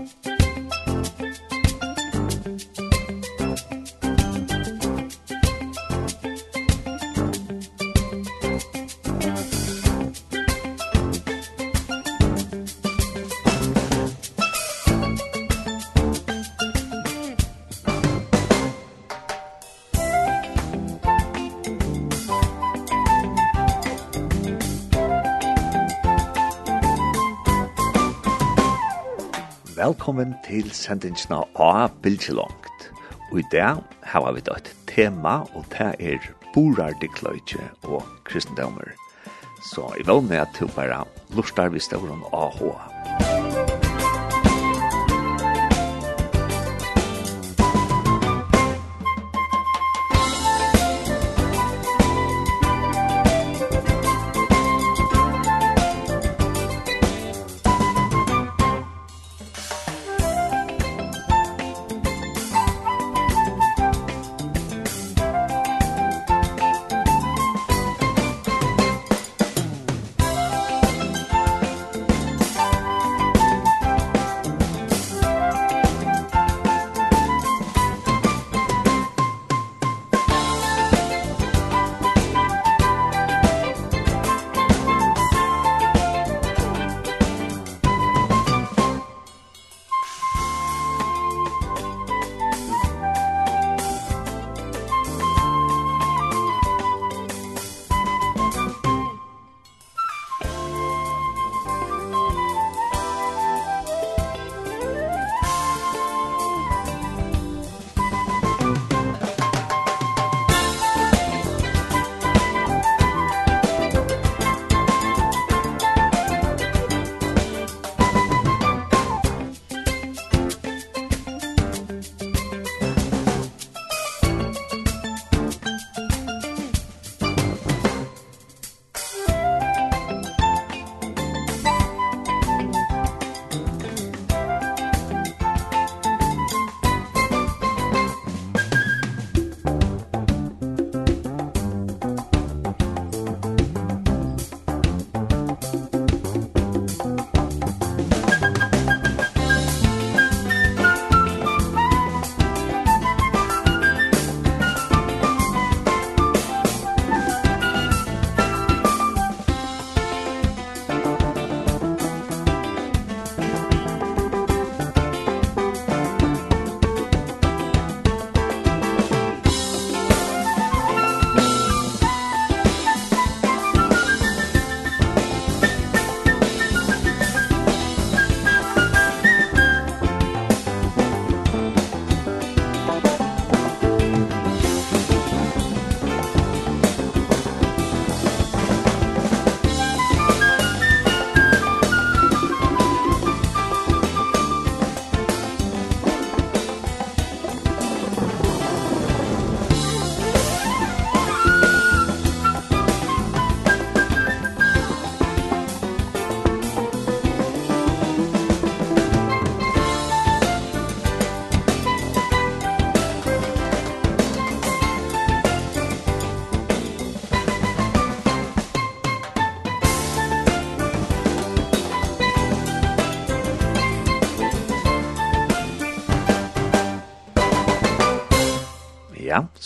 Musik til sendingsna A Bilgelongt. Og i det har vi et tema, og det er borardikløyke og kristendommer. Så jeg vil med at du bare lustar vi ståren av hva.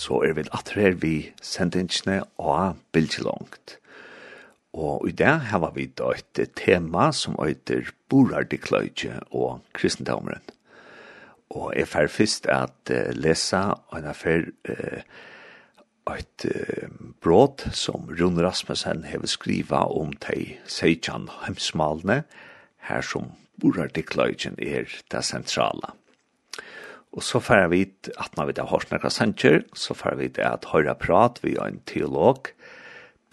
så er vi at her vi sendingsne og bildelongt. Og i det har vi da et tema som heter Borardikløyge og kristendomren. Og jeg fer først at uh, lese en affær uh, et uh, brot som Rune Rasmussen har skriva om de seitjan Hemsmalene, her som Borardikløygen er det sentrale. Og så får vi at når vi har hørt noen sanger, så får vi at høyre prat vi en teolog,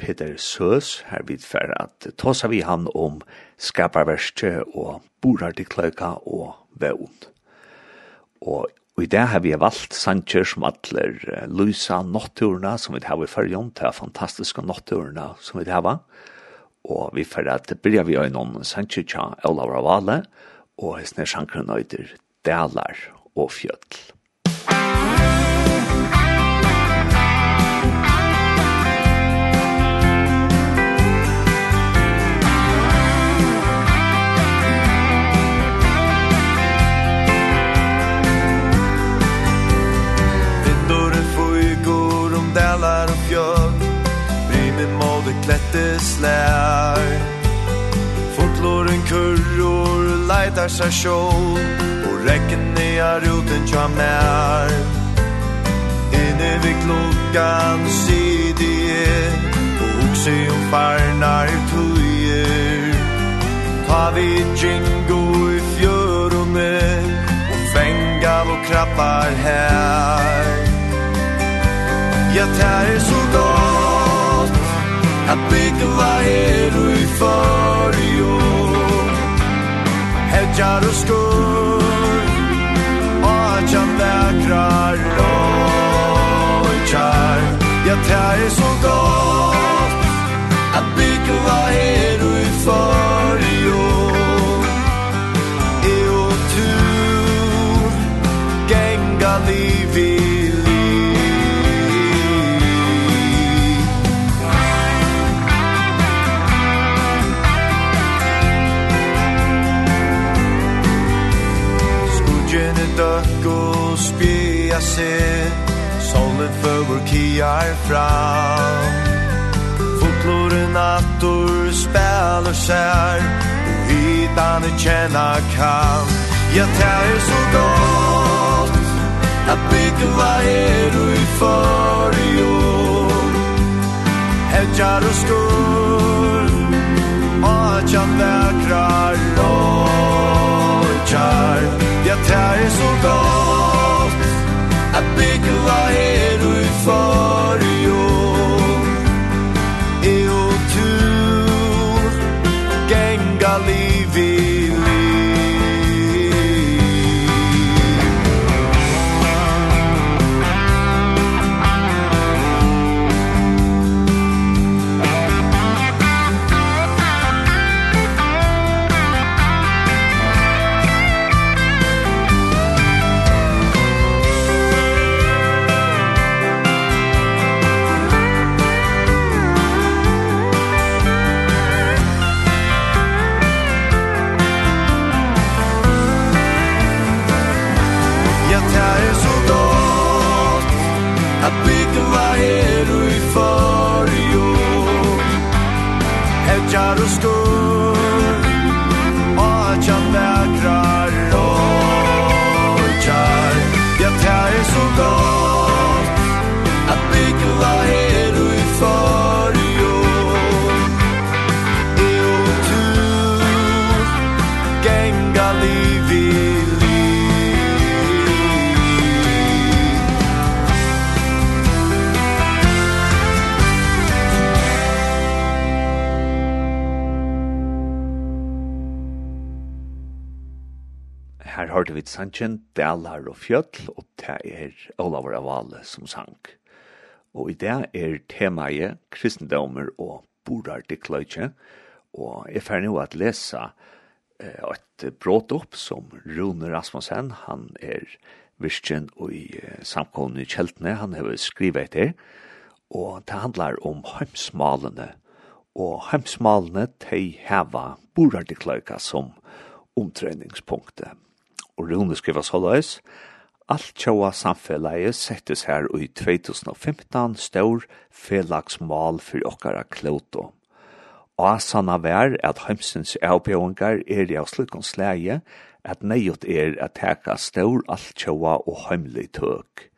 Peter Søs, her vi færer at tåsa vi han om skaparverste og borartikløyka og vevn. Og Og i det har vi valgt sanger som atler uh, lysa notturna som vi har i fyrjon, det er fantastiske notturna som vi har. Og vi får at det blir vi har noen sanger tja Olav Ravale, og hessne sjankren nøyder Dalar og fjöll. dalar och fjöll Vi med mål det klätte slär Fortlår en kurr och leitar seg sjål Og rekken er uten tja mer Inne vid klokkan sidie Og hukse om farnar tuier Ta vi jingo i fjörone Og fengav og krappar her. Ja, det er så godt At bygge var er i for ekar och skor. Och att vekrar vägrar lojkar Ja, det er så godt At bygge vad är du för jag se Solen føver kiar fram Fotlor nattor spelar skär Og hitan är känna kan det er så godt Att bygge vad är du i för i år Hedjar Og at jeg vekrar og vägrar Ja, det er så godt Att bygga var her du för jo Är och tur liv i hørte vi sannsjen, Dalar og Fjøtl, og det er Olavur Avale som sang. Og i det er temaet kristendommer og borar til kløytje, og jeg fer nå at lesa et brått opp som Rune Rasmussen, han er virkjen og i samkomne i kjeltene, han har skrivet etter, og det handlar om heimsmalene, og heimsmalene de heva borardikløyka som omtreningspunktet. Og Rune skriver så løs, Alt tjóa samfélagi settes her i 2015 stor felagsmal fyrir okkara klóto. Asana vær at heimsins avbjøringar er i avslutkons slæge at neiot er at teka stor altjåa og heimlig tøk.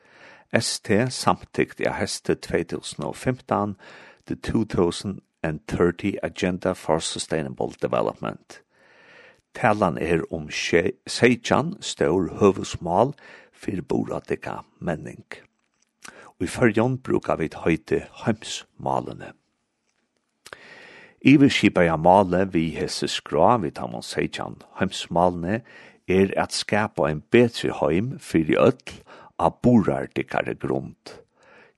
ST samtikt i heste 2015 the 2030 Agenda for Sustainable Development. Talan er om seitjan stor høvusmål, for boradika menning. Og i fyrjon brukar vi høyte heimsmalene. Iverskipa ja male vi hese skra vi tamon seitjan heimsmalne er at skapa en betri heim fyrir öll a borardikare grund.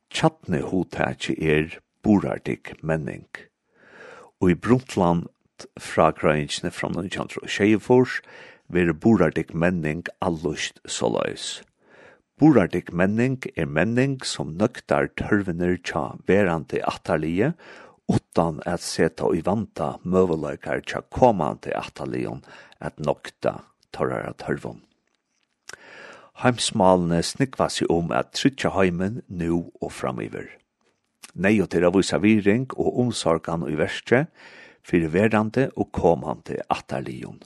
Tjatne hotatje er borardik menning. Og i Bruntland fra grøyingsne fra 1924 vil borardik menning allust såløys. Borardik menning er menning som nøktar tørvener tja verante atterlige utan at seta i vanta møveløykar tja komande atalion at nokta torrara tørvun. Heimsmalene snikva seg om at trytja heimen nu og framiver. Nei og til å vise viring og omsorgan i verste, fyrir verande og komande atalion.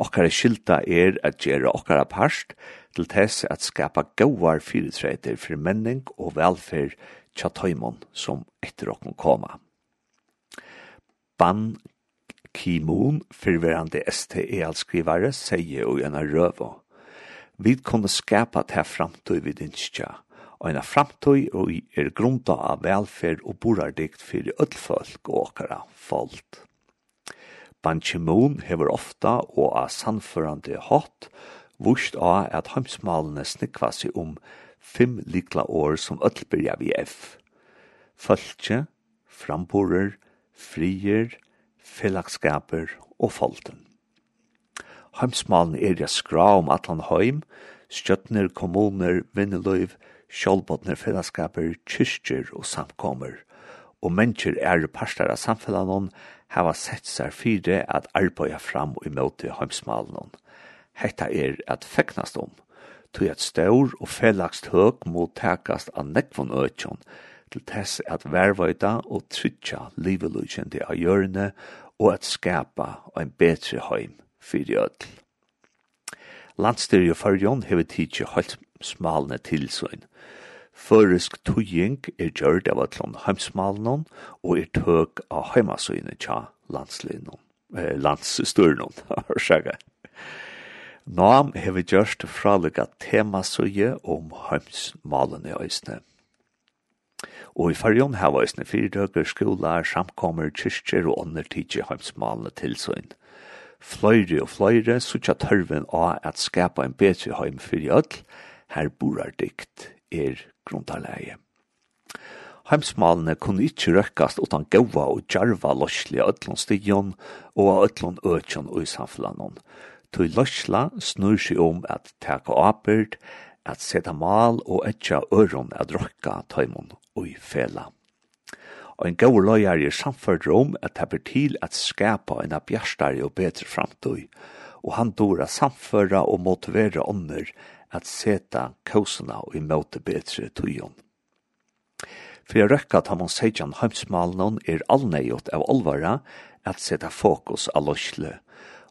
Okkara skilta er at gjere okkara parst til tess at skapa gauar fyrirtreiter for menning og velferd tja tøymon som etter okkon koma. Ban Ki-moon, fyrverande STE-alskrivare, sier i en røvo. Vi kunne skapa til framtøy vid innskja, og en framtøy og er grunda av velferd og borardikt fyrir ødlfolk og åkara folk. Ban Ki-moon hever ofta og av sannførande hatt, vurst av at heimsmalene snikva seg om fem likla år som ødlbyrja vi F. Følge, framborer, frier, fellagskaper og folten. Heimsmalen er ja skra om atlan heim, stjøtner, kommuner, vinneløyv, sjálvbåtner, fellagskaper, kyrkjer og samkommer. Og mennesker er parstar av samfellanon hava sett seg fire at arbeida fram og imøte heimsmalen. Hetta er at feknast om, tog at staur og fellagst høg må takast av nekvon økjon, til tess at vervøyta og trytja livelugende av hjørne og at skapa ein betre heim fyrir ødel. Landstyr i Førjon hever tidsi holdt smalne tilsøyn. Føresk tøying er gjørd av atlån heimsmalnon og er tøk av heimasøyne tja landslinon, eh, landsstyrnon, har sjaga. Nam hefur gjørst fralega temasøye om heimsmalene i og i farjon hava eisne fyrdøker, skolar, samkommer, kyrkjer og ånder tidsi heimsmalene tilsøyn. Fløyre og fløyre sutja tørven av at skapa en bedre heim fyrir öll, her borar dikt er grundarleie. Heimsmalene kunne ikkje røkkast utan gaua og djarva løsli av öllon stigion og av öllon øtjon og i samflanon. Tui løsla snur seg om at teka apert, at seta mal og etja øron at røkka taimon og i fela. Og en gau løyar er samført om at det ber til at skapa en av bjerstare og betre framtøy, og han dora samføra og motivera ånder at seta kausena og imøte betre tøyon. For jeg røkka at han seitjan heimsmalen er allneiot av olvara at seta fokus av løsle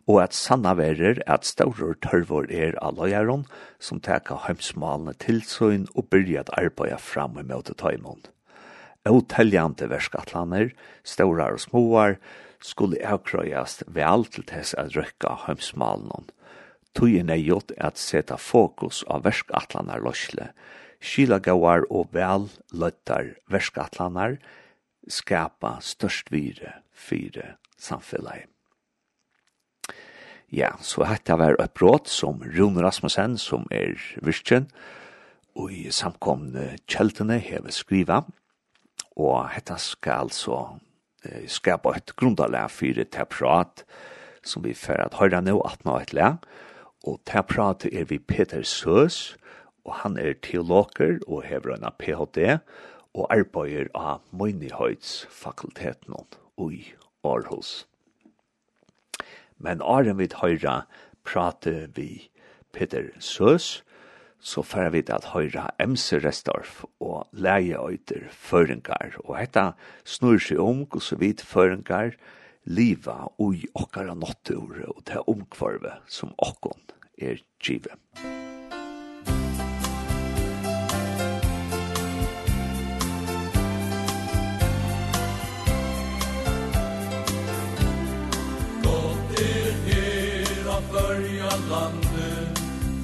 og at sanna verer at staurur tørvor er av lojaron som teka heimsmalene tilsøyn og byrja at arbeida fram i møte taimon. Oteljante verskatlaner, staurar og småar, skulle avkrøyast vel til tess at røkka heimsmalene. Tøyen er gjort at seta fokus av verskatlaner løsle, skilagauar og vel løttar verskatlaner, skapa størst vire fire samfunnet. Ja, så hette var et bråd som Rune Rasmussen, som er virkjen, og i samkomne kjeltene heve skriva, og hette skal altså skapa et grundalega fyrir til prat, som vi fyrir at høyra nå at nå et lega, og til prat er vi Peter Søs, og han er teologer og hever en PhD, og arbeider av Møynihøyts fakulteten og i Aarhus. Men åren vi høyra prate vi Peter Søs, så fer vi at høyra MC Restorf og leie øyter føringar. Og hetta snur seg om hos vi føringar liva ui okkara nottur og det omkvarve som okkon er givet. Musikk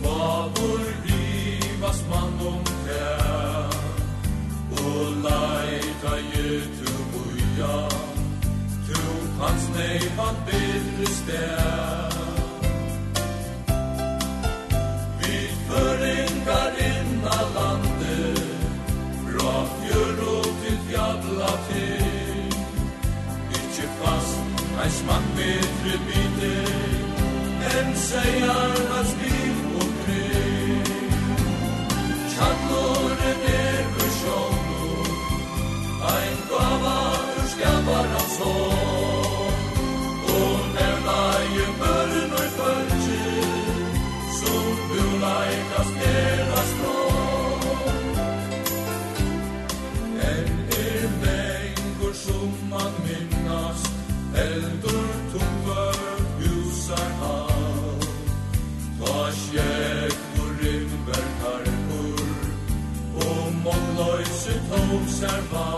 Hva vår livas man om her Og leita je tu buja Tu hans nei van bedre stær Vi føringar inna lande Fra fjör og til fjalla til Ikke fast, eis man bedre bitir Yaşayarmaz bir o krem Çatlı sarva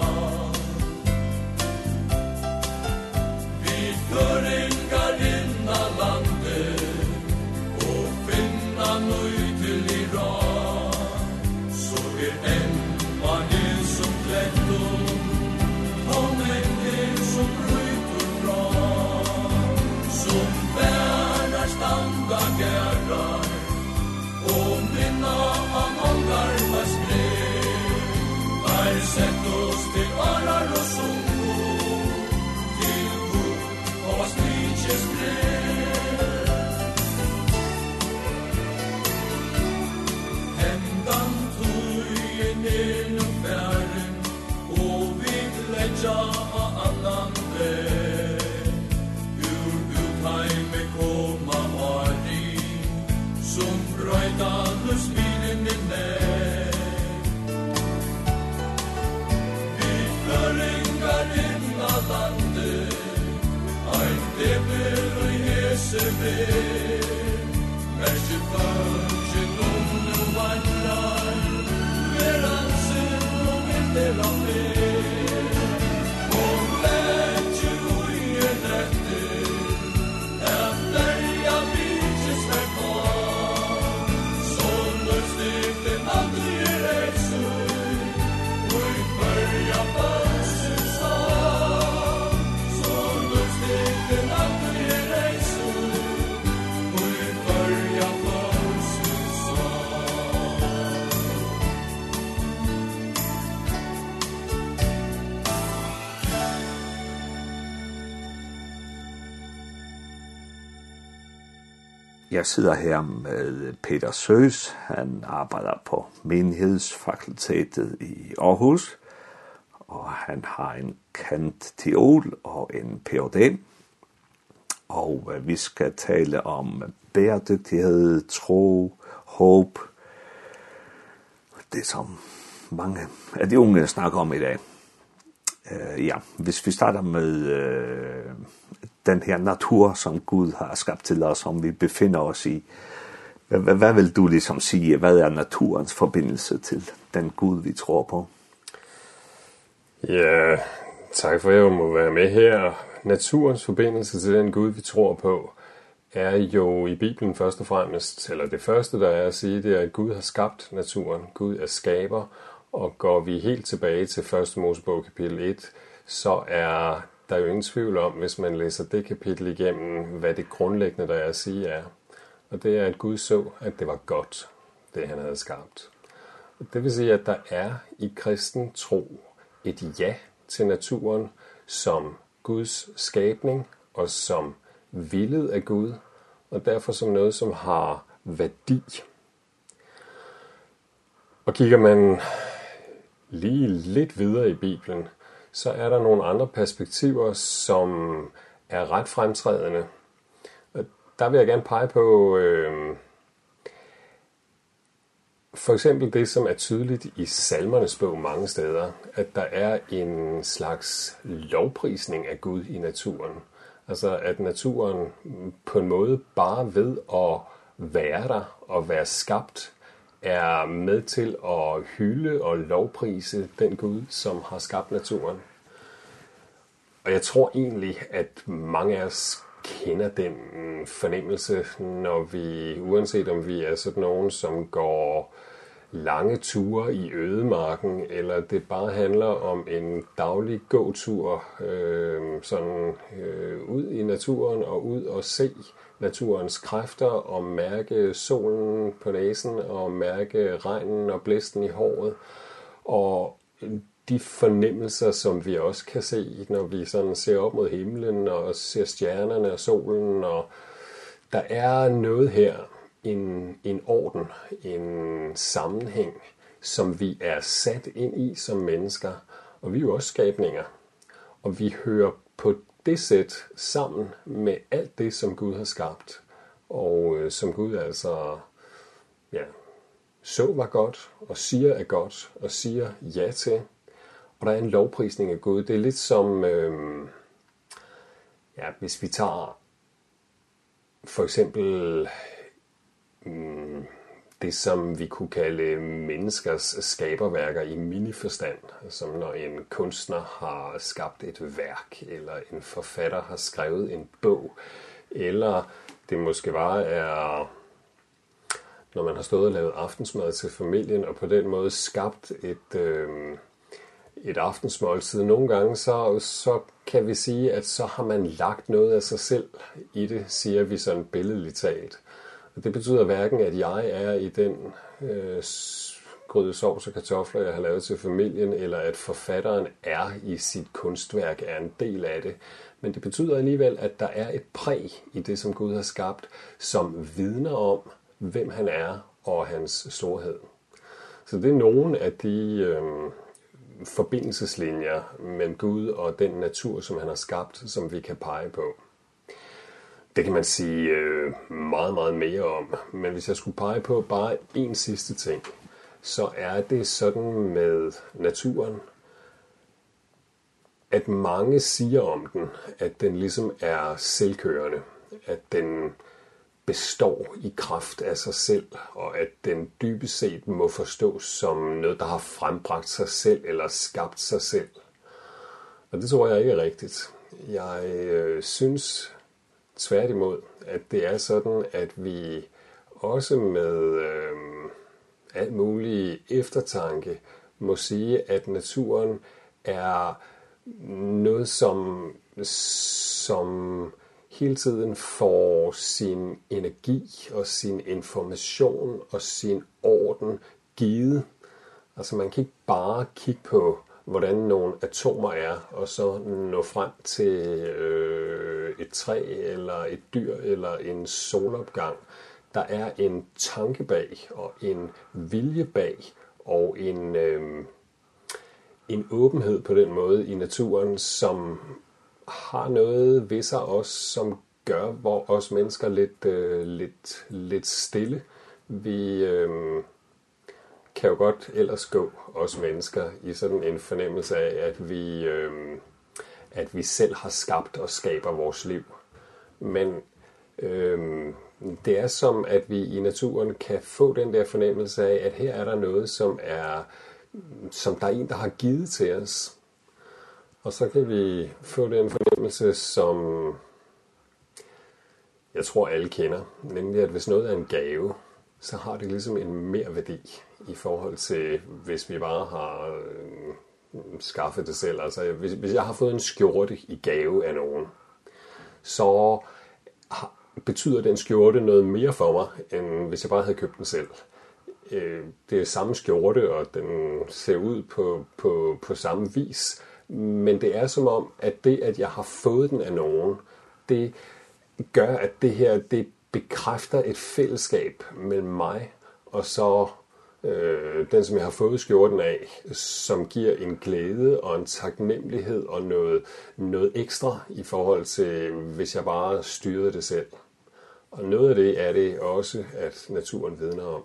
Amen Jeg sidder her med Peter Søs. Han arbejder på menighedsfakultetet i Aarhus. Og han har en kant teol og en Ph.D. Og vi skal tale om bæredygtighed, tro, håb. Det som mange af de unge snakker om i dag. Uh, ja, hvis vi starter med uh, den her natur, som Gud har skabt til os, som vi befinder os i. Hvad, hvad vil du ligesom sige, hvad er naturens forbindelse til den Gud, vi tror på? Ja, tak for at jeg må være med her. Naturens forbindelse til den Gud, vi tror på, er jo i Bibelen først og fremmest, eller det første, der er at sige, det er, at Gud har skabt naturen. Gud er skaber, og går vi helt tilbage til 1. Mosebog kapitel 1, så er Der er jo ingen tvivl om, hvis man læser det kapitel igennem, hvad det grundlæggende, der er at sige, er. Og det er, at Gud så, at det var godt, det han havde skabt. Og det vil sige, at der er i kristen tro et ja til naturen som Guds skabning og som villet af Gud, og derfor som noget, som har værdi. Og kigger man lige lidt videre i Bibelen, så er der nogle andre perspektiver, som er ret fremtrædende. Og der vil jeg gerne pege på øh, for eksempel det, som er tydeligt i salmernes bog mange steder, at der er en slags lovprisning af Gud i naturen. Altså at naturen på en måde bare ved at være der og være skabt, er med til at hylde og lovprise den Gud, som har skabt naturen. Og jeg tror egentlig, at mange af os kender den fornemmelse, når vi, uanset om vi er sådan nogen, som går lange ture i ødemarken, eller det bare handler om en daglig gåtur øh, sådan, øh, ud i naturen og ud og se naturens kræfter og mærke solen på næsen og mærke regnen og blæsten i håret og de fornemmelser, som vi også kan se, når vi sådan ser op mod himlen og ser stjernerne og solen. Og der er noget her, en, en orden, en sammenhæng, som vi er sat ind i som mennesker, og vi er jo også skabninger. Og vi hører på det sæt sammen med alt det, som Gud har skabt, og øh, som Gud altså ja, så var godt, og siger er godt, og siger ja til. Og der er en lovprisning af Gud. Det er lidt som, øh, ja, hvis vi tager for eksempel mm, det, som vi kunne kalde menneskers skaberværker i miniforstand. Som når en kunstner har skabt et værk, eller en forfatter har skrevet en bog, eller det måske bare er når man har stået og lavet aftensmad til familien, og på den måde skabt et, øh, et aftensmåltid. Nogle gange så, så kan vi sige, at så har man lagt noget af sig selv i det, siger vi sådan billedligt talt. Og det betyder hverken, at jeg er i den øh, grøde sovs og kartofler, jeg har lavet til familien, eller at forfatteren er i sit kunstværk, er en del af det. Men det betyder alligevel, at der er et præg i det, som Gud har skabt, som vidner om, hvem han er og hans storhed. Så det er nogle af de øh, forbindelseslinjer mellem Gud og den natur, som han har skabt, som vi kan pege på det kan man sige øh, meget, meget mere om. Men hvis jeg skulle pege på bare en sidste ting, så er det sådan med naturen, at mange siger om den, at den ligesom er selvkørende, at den består i kraft af sig selv, og at den dybest set må forstås som noget, der har frembragt sig selv eller skabt sig selv. Og det tror jeg ikke er rigtigt. Jeg øh, synes, Tværtimod, at det er sådan, at vi også med øh, alt mulig eftertanke må sige, at naturen er noget, som, som hele tiden får sin energi og sin information og sin orden givet. Altså man kan ikke bare kigge på, hvordan nogle atomer er, og så nå frem til... Øh, et træ eller et dyr eller en solopgang. Der er en tanke bag og en vilje bag og en øh, en åbenhed på den måde i naturen som har noget ved sig også som gør hvor os mennesker lidt øh, lidt lidt stille. Vi øh, kan jo godt ellers gå os mennesker i sådan en fornemmelse af at vi øh, at vi selv har skabt og skaber vores liv. Men øh, det er som, at vi i naturen kan få den der fornemmelse af, at her er der noget, som, er, som der er en, der har givet til os. Og så kan vi få den fornemmelse, som jeg tror alle kender, nemlig at hvis noget er en gave, så har det liksom en mere værdi i forhold til, hvis vi bare har skaffe det selv. Altså, hvis, hvis jeg har fået en skjorte i gave af nogen, så betyder den skjorte noget mere for mig, end hvis jeg bare havde købt den selv. Øh, det er samme skjorte, og den ser ud på, på, på samme vis, men det er som om, at det, at jeg har fået den af nogen, det gør, at det her det bekræfter et fællesskab mellem mig og så øh, den som jeg har fået skjorten af, som giver en glæde og en taknemmelighed og noget, noget ekstra i forhold til, hvis jeg bare styrede det selv. Og noget af det er det også, at naturen vidner om.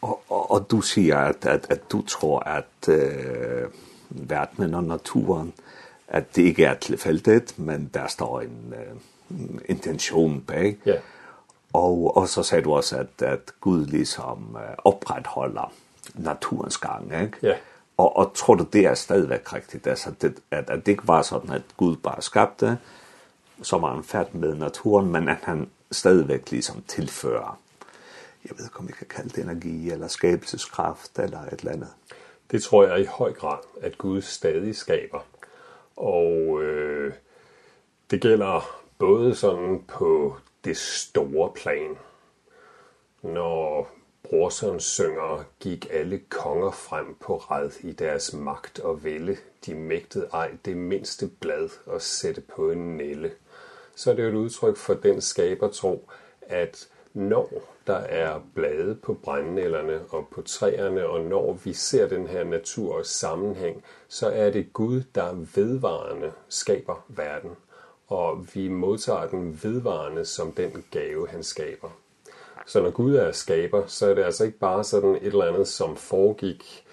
Og, og, og du siger, at, at, at du tror, at øh, verdenen og naturen, at det ikke er tilfældet, men der står en øh, intention bag. Ja. Yeah Och, og så säger du også att, at Gud liksom upprätthåller naturens gang, Ikke? Ja. Og, og tror du, det er stadigvæk rigtigt? Altså, det, at, at det ikke var sådan, at Gud bare skabte, så var han færdig med naturen, men at han stadigvæk ligesom tilfører, jeg ved ikke, om vi kan kalde det energi, eller skabelseskraft, eller et eller andet. Det tror jeg i høj grad, at Gud stadig skaber. Og øh, det gælder både sådan på det store plan. Når Brorson synger, gik alle konger frem på red i deres magt og vælde. De mægtede ej det mindste blad og sætte på en nælle. Så er det jo et udtryk for den skabertro, at når der er blade på brændnællerne og på træerne, og når vi ser den her natur og sammenhæng, så er det Gud, der vedvarende skaber verden og vi modtager den vedvarende som den gave, han skaber. Så når Gud er skaber, så er det altså ikke bare sådan et eller andet, som foregik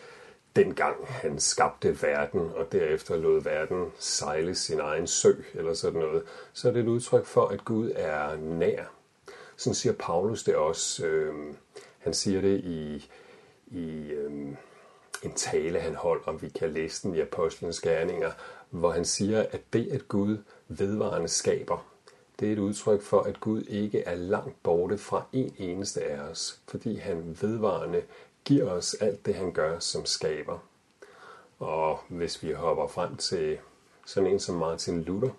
dengang han skabte verden, og derefter lod verden sejle sin egen sø, eller sådan noget, så er det et udtryk for, at Gud er nær. Sådan siger Paulus det også. Øhm, han siger det i, i øhm, en tale, han holdt, om vi kan læse den i Apostlenes Gerninger, hvor han siger, at det, at Gud vedvarende skaber. Det er et udtryk for, at Gud ikke er langt borte fra en eneste af os, fordi han vedvarende giver os alt det, han gør som skaber. Og hvis vi hopper frem til sådan en som Martin Luther,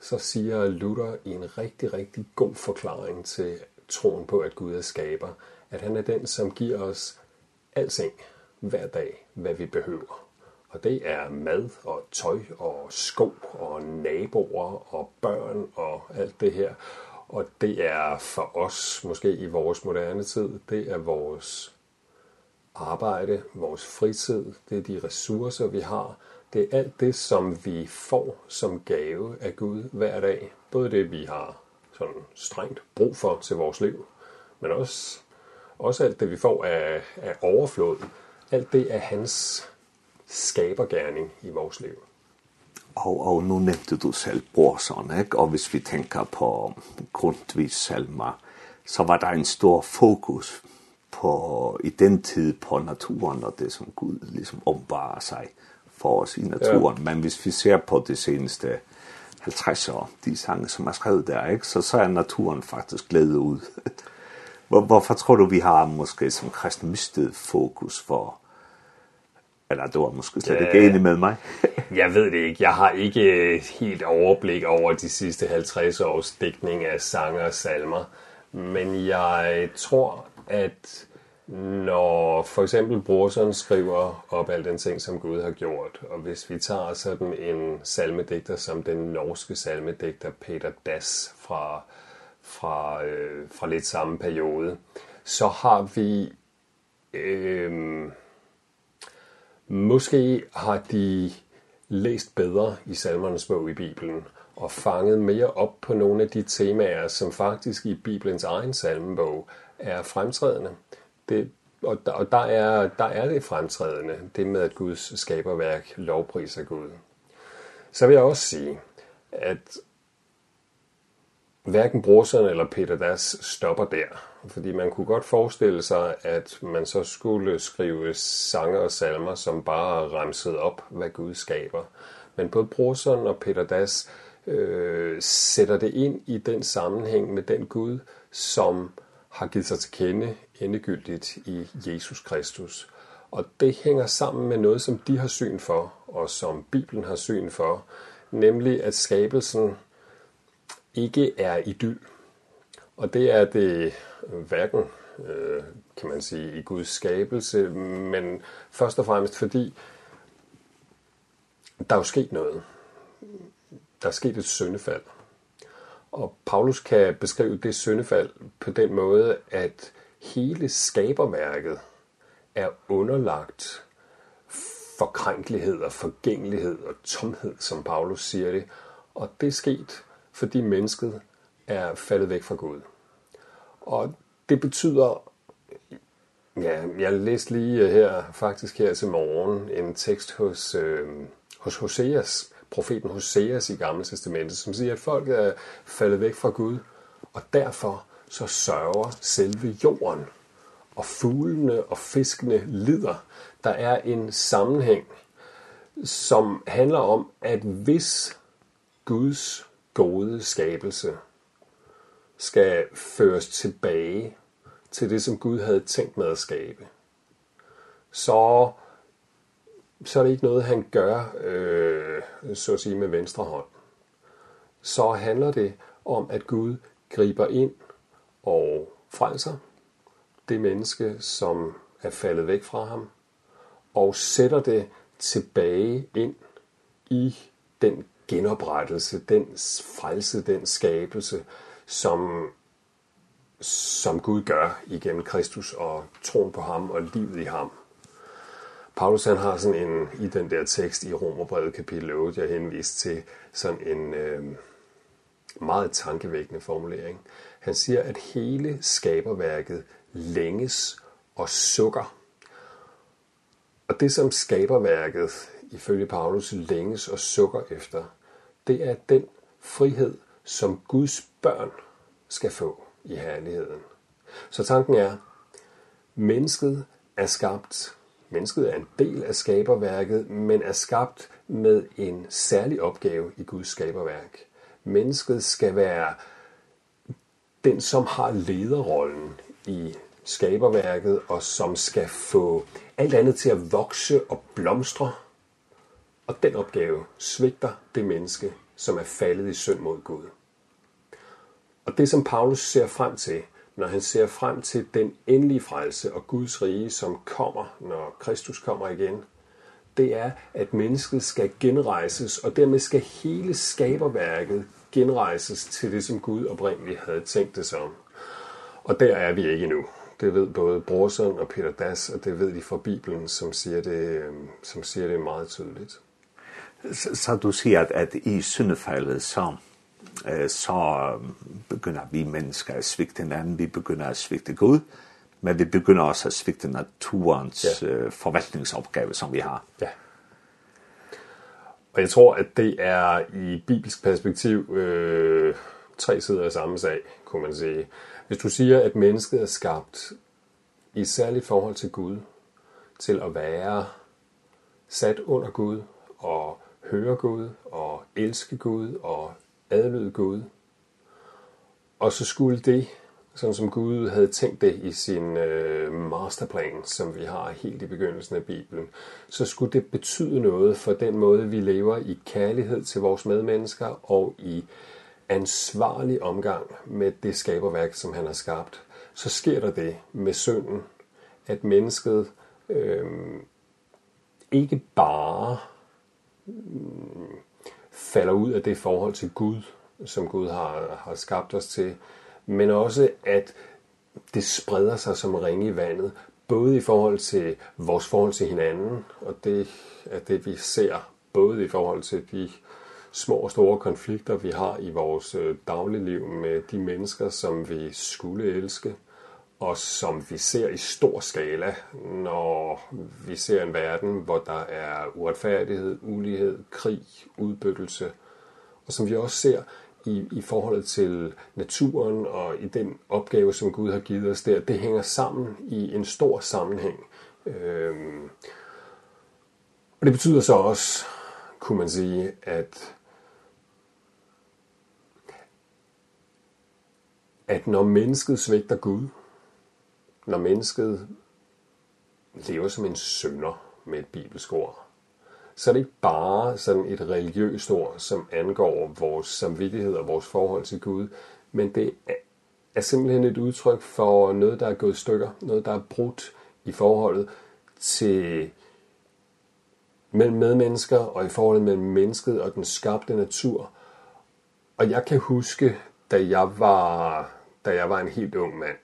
så siger Luther i en rigtig, rigtig god forklaring til troen på, at Gud er skaber, at han er den, som giver os alting hver dag, hvad vi behøver. Og det er mad og tøj og sko og naboer og børn og alt det her. Og det er for os, måske i vores moderne tid, det er vores arbejde, vores fritid, det er de ressourcer, vi har. Det er alt det, som vi får som gave af Gud hver dag. Både det, vi har sådan strengt brug for til vores liv, men også, også alt det, vi får af, af overflod. Alt det er hans skabergærning i vores liv. Og, og nu nævnte du selv Brorson, ikke? og hvis vi tænker på Grundtvigs salmer, så var der en stor fokus på i den tid på naturen og det, som Gud ligesom ombarer sig for os i naturen. Ja. Men hvis vi ser på det seneste 50 år, de sange, som er skrevet der, ikke? Så, så er naturen faktisk glædet ud. Hvor, hvorfor tror du, vi har måske som kristne mistet fokus for Eller det var måske slet ikke enig med mig. jeg ved det ikke. Jeg har ikke helt overblik over de sidste 50 års dækning af sanger og salmer. Men jeg tror, at når for eksempel Brorson skriver op al den ting, som Gud har gjort, og hvis vi tager sådan en salmedigter som den norske salmedigter Peter Dass fra, fra, øh, fra lidt samme periode, så har vi... Øh, Måske har de læst bedre i salmernes bog i Bibelen, og fanget mere op på nogle af de temaer, som faktisk i Bibelens egen salmebog er fremtrædende. Det, og der, og der, er, der er det fremtrædende, det med at Guds skaberværk lovpriser Gud. Så vil jeg også sige, at hverken brorserne eller Peter Das stopper der. Fordi man kunne godt forestille sig, at man så skulle skrive sange og salmer, som bare ramsede op, hvad Gud skaber. Men både Brorson og Peter Das øh, sætter det ind i den sammenhæng med den Gud, som har givet sig til kende endegyldigt i Jesus Kristus. Og det hænger sammen med noget, som de har syn for, og som Bibelen har syn for, nemlig at skabelsen ikke er idyll. Og det er det hverken, øh, kan man sige, i Guds skabelse, men først og fremmest fordi, der er jo sket noget. Der er sket et syndefald. Og Paulus kan beskrive det syndefald på den måde, at hele skaberværket er underlagt forkrænkelighed og forgængelighed og tomhed, som Paulus siger det. Og det er sket, fordi mennesket er faldet væk fra Gud og det betyder Ja, jeg læste lige her, faktisk her til morgen, en tekst hos, øh, hos Hoseas, profeten Hoseas i Gamle Testamentet, som siger, at folk er faldet væk fra Gud, og derfor så sørger selve jorden, og fuglene og fiskene lider. Der er en sammenhæng, som handler om, at hvis Guds gode skabelse skal føres tilbage til det, som Gud havde tænkt med at skabe, så, så er det ikke noget, han gør, øh, så at sige, med venstre hånd. Så handler det om, at Gud griber ind og frelser det menneske, som er faldet væk fra ham, og sætter det tilbage ind i den genoprettelse, den frelse, den skabelse, som, som Gud gør igennem Kristus og troen på ham og livet i ham. Paulus han har sådan en, i den der tekst i Romerbrevet kapitel 8, jeg henviste til, sådan en øh, meget tankevækkende formulering. Han siger, at hele skaberværket længes og sukker. Og det, som skaberværket ifølge Paulus længes og sukker efter, det er den frihed, som Guds børn skal få i herligheden. Så tanken er, mennesket er skabt, mennesket er en del af skaberværket, men er skabt med en særlig opgave i Guds skaberværk. Mennesket skal være den, som har lederrollen i skaberværket, og som skal få alt andet til at vokse og blomstre. Og den opgave svigter det menneske, som er faldet i synd mod Gud. Og det som Paulus ser frem til, når han ser frem til den endelige frelse og Guds rige, som kommer, når Kristus kommer igen, det er, at mennesket skal genrejses, og dermed skal hele skaberværket genrejses til det, som Gud oprindeligt havde tænkt det som. Og der er vi ikke endnu. Det ved både Brorson og Peter Das, og det ved de fra Bibelen, som siger det, som siger det meget tydeligt. Så, så du siger, at, at i syndefaldet som eh, så begynder vi mennesker at svigte hinanden, vi begynder at svigte Gud, men vi begynder også at svigte naturens ja. øh, forvaltningsopgave, som vi har. Ja. Og jeg tror, at det er i bibelsk perspektiv øh, tre sider af samme sag, kunne man sige. Hvis du siger, at mennesket er skabt i særligt forhold til Gud, til at være sat under Gud og høre Gud og elske Gud og adlyde Gud, og så skulle det, sådan som Gud havde tænkt det i sin øh, masterplan, som vi har helt i begyndelsen af Bibelen, så skulle det betyde noget for den måde, vi lever i kærlighed til vores medmennesker og i ansvarlig omgang med det skaberværk, som han har skabt. Så sker der det med synden, at mennesket øh, ikke bare øh, falder ud af det forhold til Gud, som Gud har, har skabt os til, men også at det spreder sig som ringe i vandet, både i forhold til vores forhold til hinanden, og det er det, vi ser, både i forhold til de små og store konflikter, vi har i vores dagligliv med de mennesker, som vi skulle elske, og som vi ser i stor skala, når vi ser en verden, hvor der er uretfærdighed, ulighed, krig, udbyttelse, og som vi også ser i, i forholdet til naturen og i den opgave, som Gud har givet os der, det hænger sammen i en stor sammenhæng. Ehm og det betyder så også, kunne man sige, at at når mennesket svigter Gud, når mennesket lever som en synder med et bibelsk ord, så er det ikke bare sådan et religiøst ord, som angår vores samvittighed og vores forhold til Gud, men det er simpelthen et udtryk for noget, der er gået i stykker, noget, der er brudt i forholdet til mellem medmennesker og i forholdet mellem mennesket og den skabte natur. Og jeg kan huske, da jeg var, da jeg var en helt ung mand,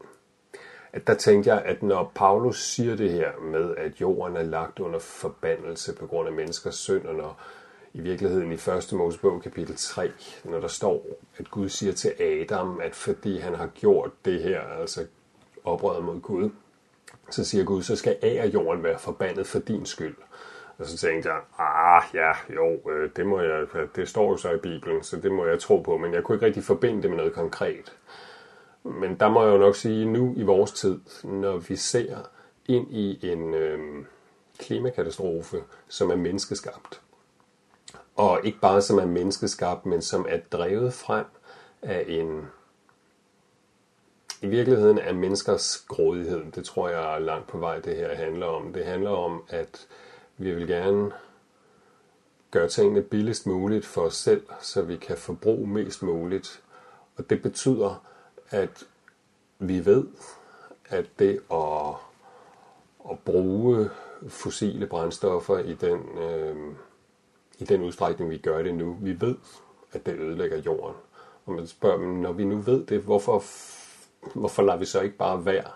at der tænkte jeg, at når Paulus siger det her med, at jorden er lagt under forbandelse på grund af menneskers synd, og når i virkeligheden i 1. Mosebog kapitel 3, når der står, at Gud siger til Adam, at fordi han har gjort det her, altså oprøret mod Gud, så siger Gud, så skal af jorden være forbandet for din skyld. Og så tænkte jeg, ah ja, jo, det, må jeg, det står jo så i Bibelen, så det må jeg tro på, men jeg kunne ikke rigtig forbinde det med noget konkret. Men der må jeg jo nok sige, nu i vores tid, når vi ser ind i en øh, klimakatastrofe, som er menneskeskabt, og ikke bare som er menneskeskabt, men som er drevet frem af en i virkeligheden er menneskers grådighed. Det tror jeg er langt på vej det her handler om. Det handler om at vi vil gerne gøre tingene billigst muligt for os selv, så vi kan forbruge mest muligt. Og det betyder at vi ved, at det at, at bruge fossile brændstoffer i den, øh, i den udstrækning, vi gør det nu, vi ved, at det ødelægger jorden. Og man spørger, men når vi nu ved det, hvorfor, hvorfor lader vi så ikke bare være?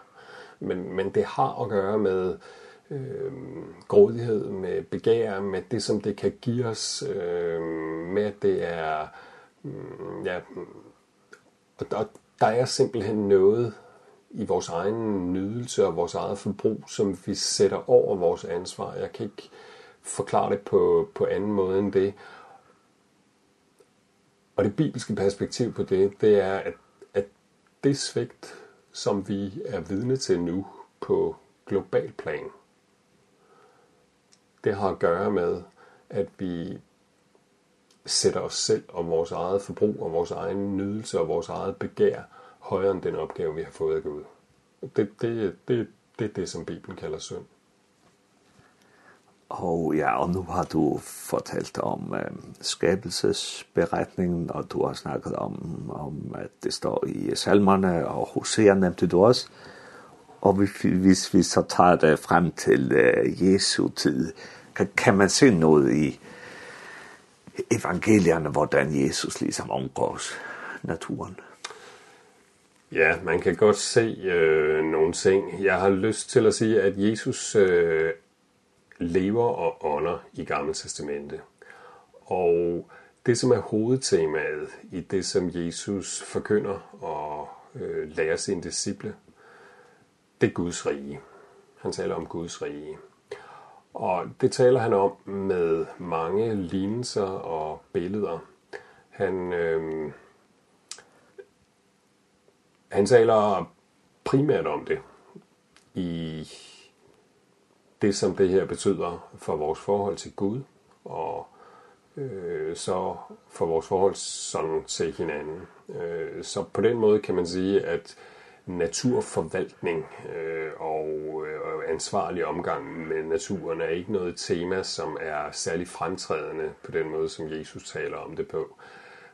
Men, men det har at gøre med øh, grådighed, med begær, med det, som det kan give os, øh, med at det er... Øh, ja, og, og der er simpelthen noget i vores egen nydelse og vores eget forbrug, som vi sætter over vores ansvar. Jeg kan ikke forklare det på, på anden måde end det. Og det bibelske perspektiv på det, det er, at, at det svigt, som vi er vidne til nu på global plan, det har at gøre med, at vi sætter os selv og vores eget forbrug og vores egen nydelse og vores eget begær højere end den opgave, vi har fået af Gud. Det, det, det, det er det, som Bibelen kalder synd. Og ja, og nu har du fortalt om øh, skabelsesberetningen, og du har snakket om, om at det står i salmerne, og Hosea nævnte du også. Og hvis vi så tager det frem til øh, Jesu tid, kan, kan man se noget i evangelierne, hvordan Jesus ligesom omgås naturen. Ja, man kan godt se øh, nogle ting. Jeg har lyst til at sige, at Jesus øh, lever og ånder i Gamle Testamente. Og det, som er hovedtemaet i det, som Jesus forkynder og øh, lærer sine disciple, det er Guds rige. Han taler om Guds rige. Og det taler han om med mange lignelser og billeder. Han øh, han taler primært om det i det som det her betyder for vores forhold til Gud og øh, så for vores forhold sådan til hinanden. Øh, så på den måde kan man sige at naturforvaltning øh, og øh, ansvarlig omgang med naturen er ikke noget tema, som er særlig fremtrædende på den måde, som Jesus taler om det på.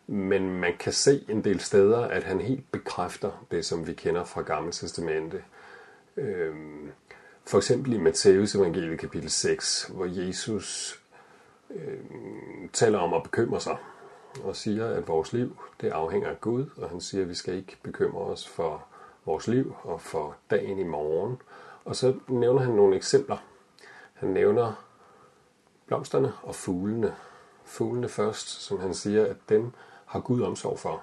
Men man kan se en del steder, at han helt bekræfter det, som vi kender fra Gamle Testamente. Øh, for eksempel i Matteus evangeliet kapitel 6, hvor Jesus øh, taler om at bekymre sig og siger, at vores liv det afhænger af Gud, og han siger, at vi skal ikke bekymre os for vores liv og for dagen i morgen. Og så nævner han nogle eksempler. Han nævner blomsterne og fuglene. Fuglene først, som han siger, at dem har Gud omsorg for.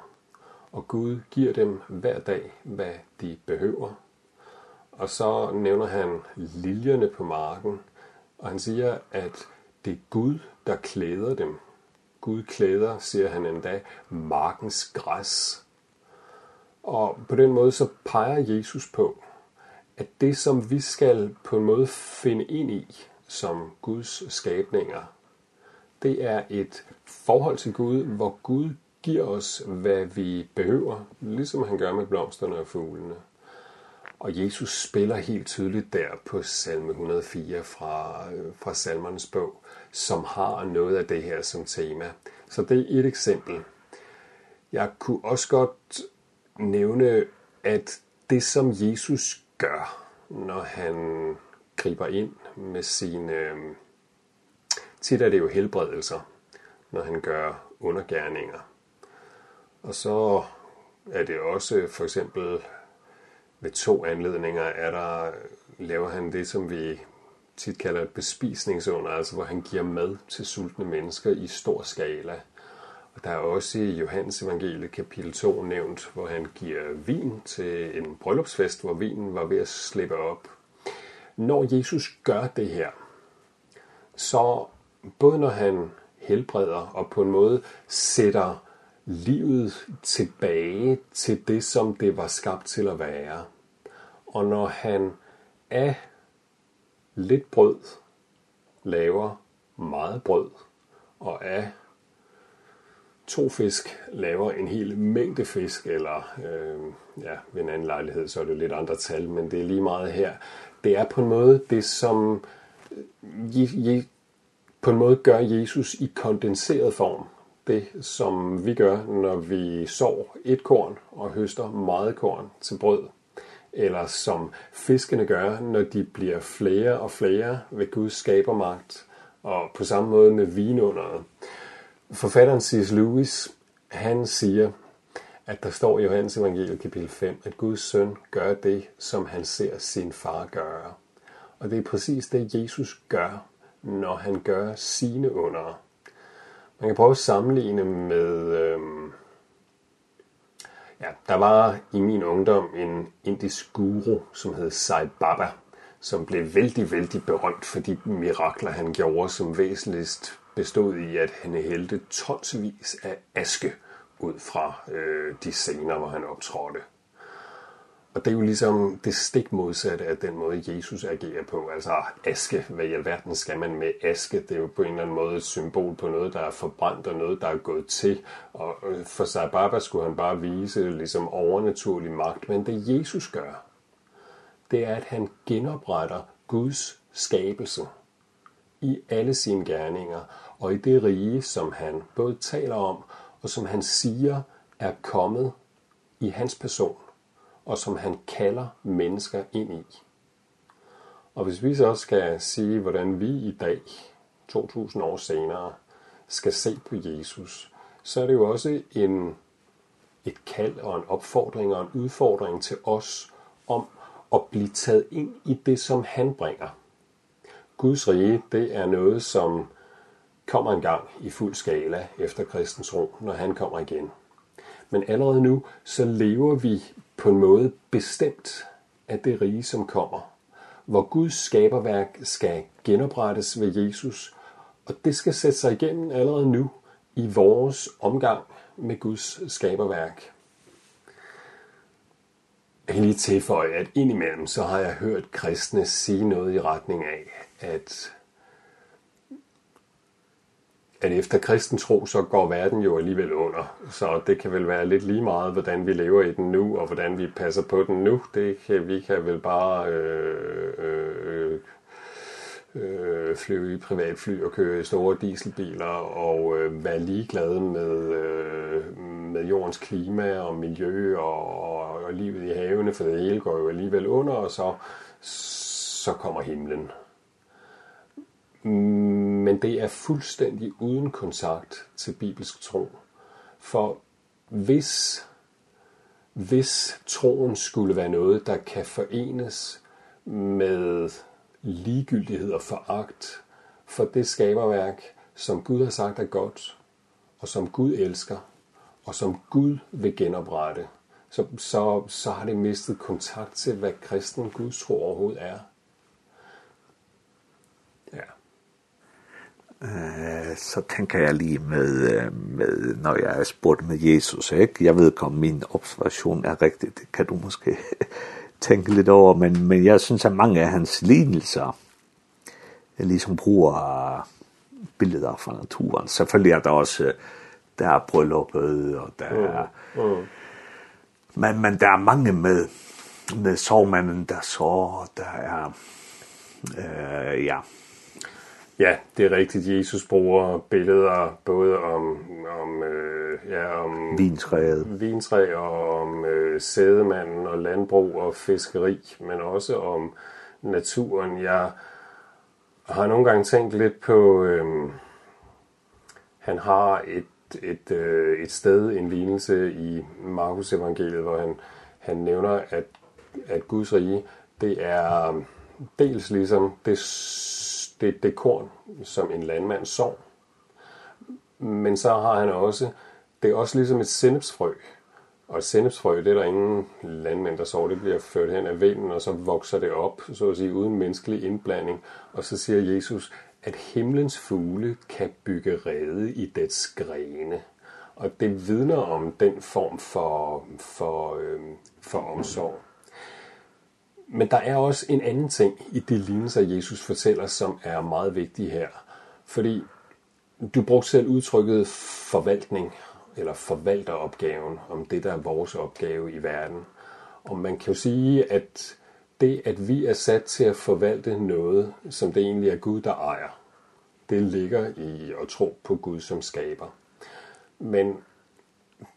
Og Gud giver dem hver dag, hvad de behøver. Og så nævner han liljerne på marken, og han siger, at det er Gud, der klæder dem. Gud klæder, siger han endda, markens græs Og på den måde så peger Jesus på, at det som vi skal på en måde finde ind i som Guds skabninger, det er et forhold til Gud, hvor Gud giver os, hvad vi behøver, ligesom han gør med blomsterne og fuglene. Og Jesus spiller helt tydeligt der på salme 104 fra, fra salmernes bog, som har noget af det her som tema. Så det er et eksempel. Jeg kunne også godt nævne, at det som Jesus gør, når han griber ind med sine... Tit er det jo helbredelser, når han gør undergærninger. Og så er det også for eksempel ved to anledninger er der laver han det som vi tit kalder et bespisningsunder, altså hvor han giver mad til sultne mennesker i stor skala Og der er også i Johannes evangelie kapitel 2 nævnt, hvor han giver vin til en bryllupsfest, hvor vinen var ved at slippe op. Når Jesus gør det her, så både når han helbreder og på en måde sætter livet tilbage til det, som det var skabt til at være. Og når han af lidt brød laver meget brød, og af to fisk laver en hel mængde fisk, eller øh, ja, ved en anden lejlighed, så er det lidt andre tal, men det er lige meget her. Det er på en måde det, som je, je, på en måde gør Jesus i kondenseret form. Det, som vi gør, når vi sår et korn og høster meget korn til brød eller som fiskene gør, når de bliver flere og flere ved Guds skabermagt, og på samme måde med vinunderet. Forfatteren C.S. Lewis, han siger, at der står i Johannes evangeliet kapitel 5, at Guds søn gør det, som han ser sin far gøre. Og det er præcis det, Jesus gør, når han gør sine under. Man kan prøve at sammenligne med... Øhm, ja, der var i min ungdom en indisk guru, som hed Sai Baba, som blev vældig, vældig berømt for de mirakler, han gjorde som væsentligst bestod i, at han hældte tonsvis af aske ud fra øh, de scener, hvor han optrådte. Og det er jo ligesom det stik modsatte af den måde, Jesus agerer på. Altså aske, hvad i alverden skal man med aske? Det er jo på en eller anden måde et symbol på noget, der er forbrændt og noget, der er gået til. Og for sig skulle han bare vise ligesom overnaturlig magt. Men det Jesus gør, det er, at han genopretter Guds skabelse i alle sine gerninger og i det rige, som han både taler om og som han siger er kommet i hans person og som han kalder mennesker ind i. Og hvis vi så skal sige, hvordan vi i dag, 2000 år senere, skal se på Jesus, så er det jo også en, et kald og en opfordring og en udfordring til os om at blive taget ind i det, som han bringer. Guds rige, det er noget, som kommer en gang i fuld skala efter kristens ro, når han kommer igen. Men allerede nu, så lever vi på en måde bestemt af det rige, som kommer. Hvor Guds skaberværk skal genoprettes ved Jesus, og det skal sætte sig igennem allerede nu i vores omgang med Guds skaberværk. Jeg kan lige tilføje, at indimellem så har jeg hørt kristne sige noget i retning af, at at efter kristen tro, så går verden jo alligevel under. Så det kan vel være lidt lige meget, hvordan vi lever i den nu, og hvordan vi passer på den nu. Det kan, vi kan vel bare øh, øh, øh, flyve i privatfly og køre i store dieselbiler og øh, være ligeglade med, øh, med jordens klima og miljø og, og, og livet i havene, for det hele går jo alligevel under, og så, så kommer himlen men det er fuldstændig uden kontakt til bibelsk tro. For hvis, hvis troen skulle være noget, der kan forenes med ligegyldighed og foragt for det skaberværk, som Gud har sagt er godt, og som Gud elsker, og som Gud vil genoprette, så, så, så har det mistet kontakt til, hvad kristen Guds tro overhovedet er. eh så tänker jag lige med med när jag är sport med Jesus, ikke? Jag vet om min observation är riktigt. Det kan du måske tänka lite över, men men jag syns att många av hans lidelser är liksom bruger billeder fra naturen. Selvfølgelig er der også der er brylluppet og der er mm. mm. men men der er mange med med sovmanden der så der er øh, ja Ja, det er rigtigt. Jesus bruger billeder både om, om, øh, ja, om vintræet. vintræ og om øh, sædemanden og landbrug og fiskeri, men også om naturen. Jeg har nogle gange tænkt lidt på, øh, han har et, et, øh, et sted, en lignelse i Markus evangeliet, hvor han, han nævner, at, at Guds rige, det er dels ligesom det det, det korn, som en landmand sår. Men så har han også, det er også ligesom et sennepsfrø. Og et sennepsfrø, det er der ingen landmænd, der sår. Det bliver ført hen af vinden, og så vokser det op, så at sige, uden menneskelig indblanding. Og så siger Jesus, at himlens fugle kan bygge rede i dets grene. Og det vidner om den form for, for, øh, for omsorg. Men der er også en anden ting i det lignelse, Jesus fortæller, som er meget vigtig her. Fordi du brugte selv udtrykket forvaltning, eller forvalteropgaven, om det, der er vores opgave i verden. Og man kan jo sige, at det, at vi er sat til at forvalte noget, som det egentlig er Gud, der ejer, det ligger i at tro på Gud som skaber. Men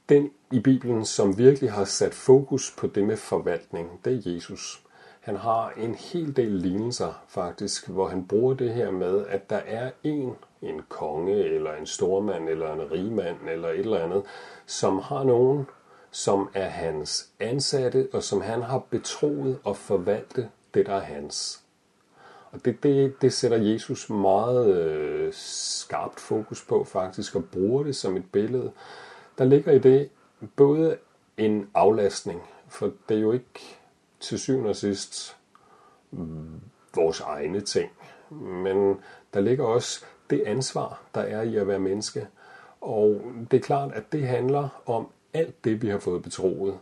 den i Bibelen, som virkelig har sat fokus på det med forvaltning, det er Jesus han har en hel del lignelser faktisk, hvor han bruger det her med, at der er en, en konge, eller en stormand, eller en rigmand, eller et eller andet, som har nogen, som er hans ansatte, og som han har betroet og forvalte det, der er hans. Og det, det, det sætter Jesus meget øh, skarpt fokus på faktisk, og bruger det som et billede. Der ligger i det både en aflastning, for det er jo ikke til syvende og sidst vores egne ting. Men der ligger også det ansvar, der er i at være menneske. Og det er klart, at det handler om alt det, vi har fået betroet.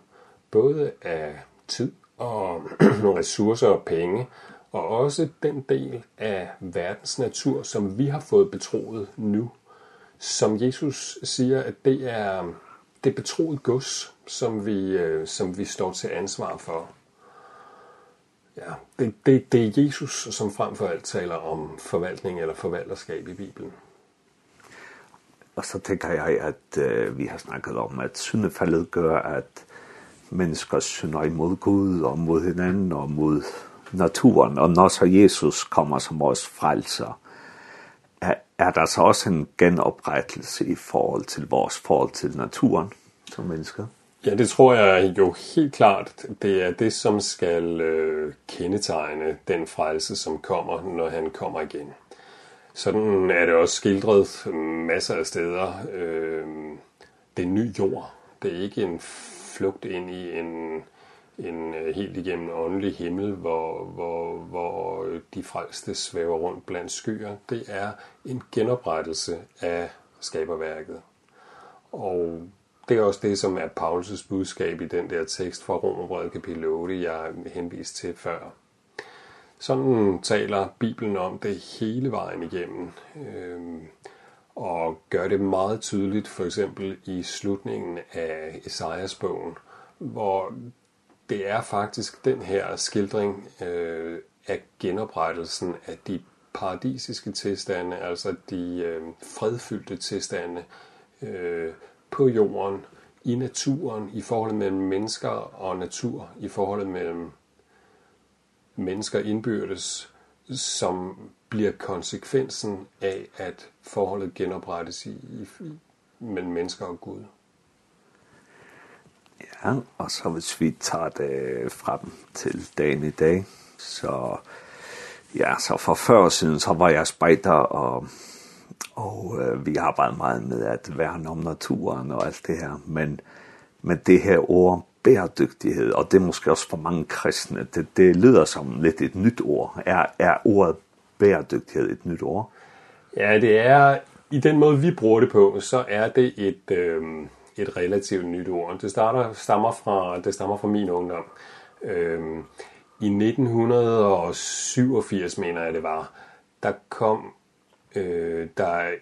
Både af tid og ressourcer og penge, og også den del af verdens natur, som vi har fået betroet nu. Som Jesus siger, at det er det betroet gods, som vi, som vi står til ansvar for. Ja, det, det, det er Jesus, som frem for alt taler om forvaltning eller forvalterskab i Bibelen. Og så tenker jeg, at øh, vi har snakket om, at syndefaldet gør, at mennesker synder imod Gud og mod hinanden og mod naturen. Og når så Jesus kommer som vores frelser, er, er der så også en genoprettelse i forhold til vores forhold til naturen som mennesker? Ja, det tror jeg jo helt klart, det er det, som skal øh, kendetegne den frelse, som kommer, når han kommer igen. Sådan er det også skildret masser af steder. Øh, det er ny jord. Det er ikke en flugt ind i en, en helt igennem åndelig himmel, hvor, hvor, hvor de frelste svæver rundt blandt skyer. Det er en genoprettelse af skaberværket. Og det er også det, som er Paulus' budskab i den der tekst fra Romerbrevet kapitel 8, jeg henviste til før. Sådan taler Bibelen om det hele vejen igennem, øhm, og gør det meget tydeligt, for eksempel i slutningen af Esajas-bogen, hvor det er faktisk den her skildring øh, af genoprettelsen af de paradisiske tilstande, altså de øh, fredfyldte tilstande, øh, på jorden, i naturen, i forholdet mellem mennesker og natur, i forholdet mellem mennesker indbyrdes, som bliver konsekvensen af, at forholdet genoprettes i, i, mellem mennesker og Gud. Ja, og så hvis vi tager det frem til dagen i dag, så, ja, så for før siden, så var jeg spejder og Og øh, vi arbejder meget med at værne om naturen og alt det her. Men, men det her ord bæredygtighed, og det er måske også for mange kristne, det, det lyder som lidt et nyt ord. Er, er ordet bæredygtighed et nyt ord? Ja, det er, i den måde vi bruger det på, så er det et, øh, et relativt nyt ord. Det, starter, stammer fra, det stammer fra min ungdom. Ehm I 1987, mener jeg det var, der kom Øh, der er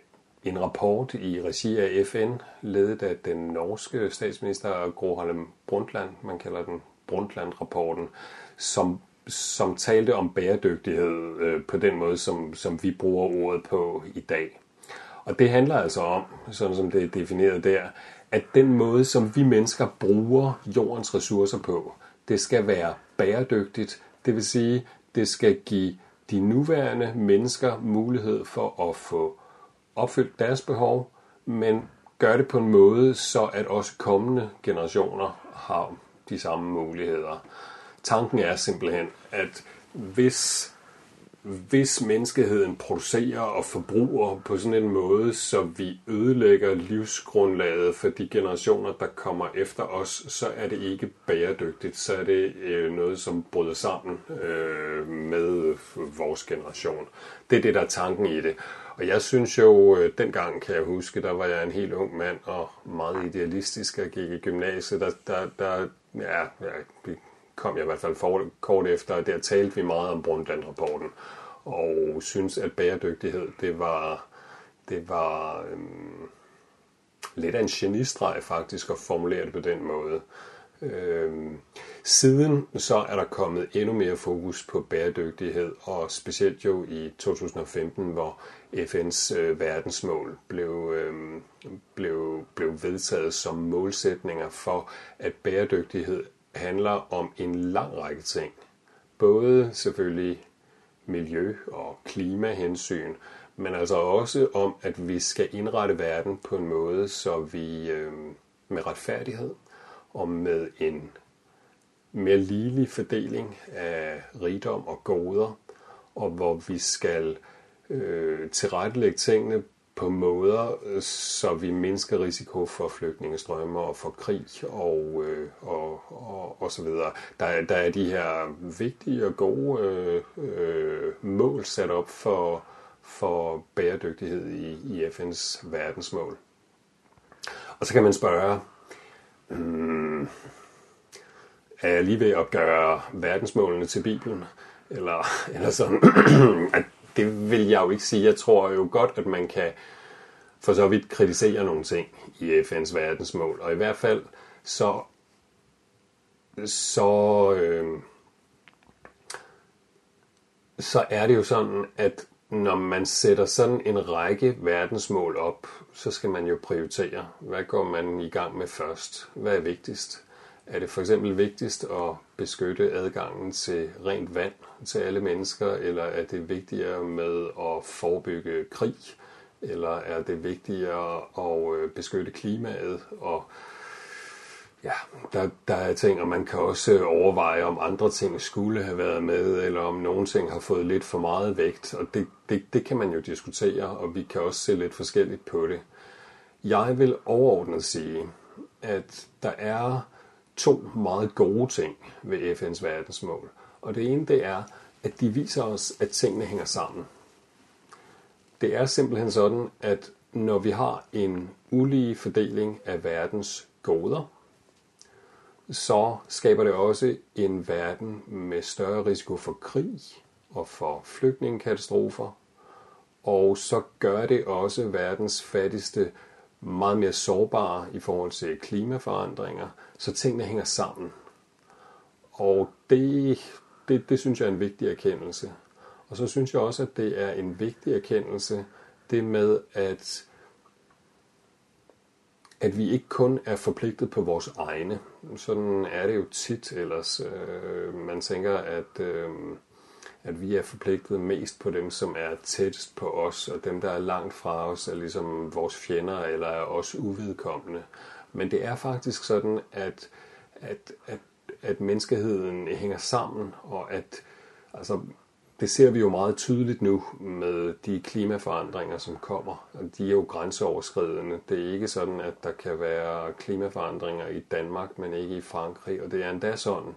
en rapport i regi af FN, ledet af den norske statsminister Gro Harlem Brundtland, man kalder den Brundtland-rapporten, som som talte om bæredygtighed øh, på den måde som som vi bruger ordet på i dag. Og det handler altså om, sådan som det er defineret der, at den måde som vi mennesker bruger jordens ressourcer på, det skal være bæredygtigt. Det vil sige, det skal give de nuværende mennesker mulighed for at få opfyldt deres behov, men gør det på en måde, så at også kommende generationer har de samme muligheder. Tanken er simpelthen, at hvis hvis menneskeheden producerer og forbruger på sådan en måde, så vi ødelægger livsgrundlaget for de generationer, der kommer efter os, så er det ikke bæredygtigt. Så er det øh, noget, som bryder sammen øh, med vores generation. Det er det, der er tanken i det. Og jeg synes jo, dengang kan jeg huske, der var jeg en helt ung mand og meget idealistisk og gik i gymnasiet. Der, der, der, ja, ja, kom jeg i hvert fald for, kort efter, og der talte vi meget om Brundtland-rapporten, og synes at bæredygtighed, det var, det var øhm, lidt af en genistreg faktisk at formulere det på den måde. Øhm, siden så er der kommet endnu mere fokus på bæredygtighed, og specielt jo i 2015, hvor FN's øh, verdensmål blev, øh, blev, blev vedtaget som målsætninger for, at bæredygtighed handler om en lang række ting. Både selvfølgelig miljø og klimahensyn, men altså også om, at vi skal indrette verden på en måde, så vi øh, med retfærdighed og med en mere ligelig fordeling af rigdom og goder, og hvor vi skal øh, tilrettelægge tingene på måder, så vi mindsker risiko for flygtningestrømme og for krig og, øh, og, og, og så videre. Der, der er de her vigtige og gode øh, mål sat op for, for bæredygtighed i, i FN's verdensmål. Og så kan man spørge, hmm, er jeg lige ved at gøre verdensmålene til Bibelen? Eller, eller sådan, at det vil jeg jo ikke sige. Jeg tror jo godt, at man kan for så vidt kritisere nogle ting i FN's verdensmål. Og i hvert fald så så øh, så er det jo sådan, at når man sætter sådan en række verdensmål op, så skal man jo prioritere. Hvad går man i gang med først? Hvad er vigtigst? er det for eksempel vigtigst at beskytte adgangen til rent vand til alle mennesker, eller er det vigtigere med at forebygge krig, eller er det vigtigere at beskytte klimaet og Ja, der, der er ting, og man kan også overveje, om andre ting skulle have været med, eller om nogle ting har fået lidt for meget vægt, og det, det, det kan man jo diskutere, og vi kan også se lidt forskelligt på det. Jeg vil overordnet sige, at der er to meget gode ting ved FN's verdensmål. Og det ene det er, at de viser os, at tingene hænger sammen. Det er simpelthen sådan, at når vi har en ulige fordeling af verdens goder, så skaber det også en verden med større risiko for krig og for flygtningekatastrofer. Og så gør det også verdens fattigste meget mere sårbare i forhold til klimaforandringer, Så tingene hænger sammen. Og det, det, det synes jeg er en vigtig erkendelse. Og så synes jeg også, at det er en vigtig erkendelse, det med, at, at vi ikke kun er forpligtet på vores egne. Sådan er det jo tit ellers. Øh, man tænker, at, øh, at vi er forpligtet mest på dem, som er tættest på os, og dem, der er langt fra os, er ligesom vores fjender eller er os uvedkommende. Men det er faktisk sådan, at, at, at, at menneskeheden hænger sammen, og at altså, det ser vi jo meget tydeligt nu med de klimaforandringer, som kommer. De er jo grænseoverskridende. Det er ikke sådan, at der kan være klimaforandringer i Danmark, men ikke i Frankrig. Og det er endda sådan,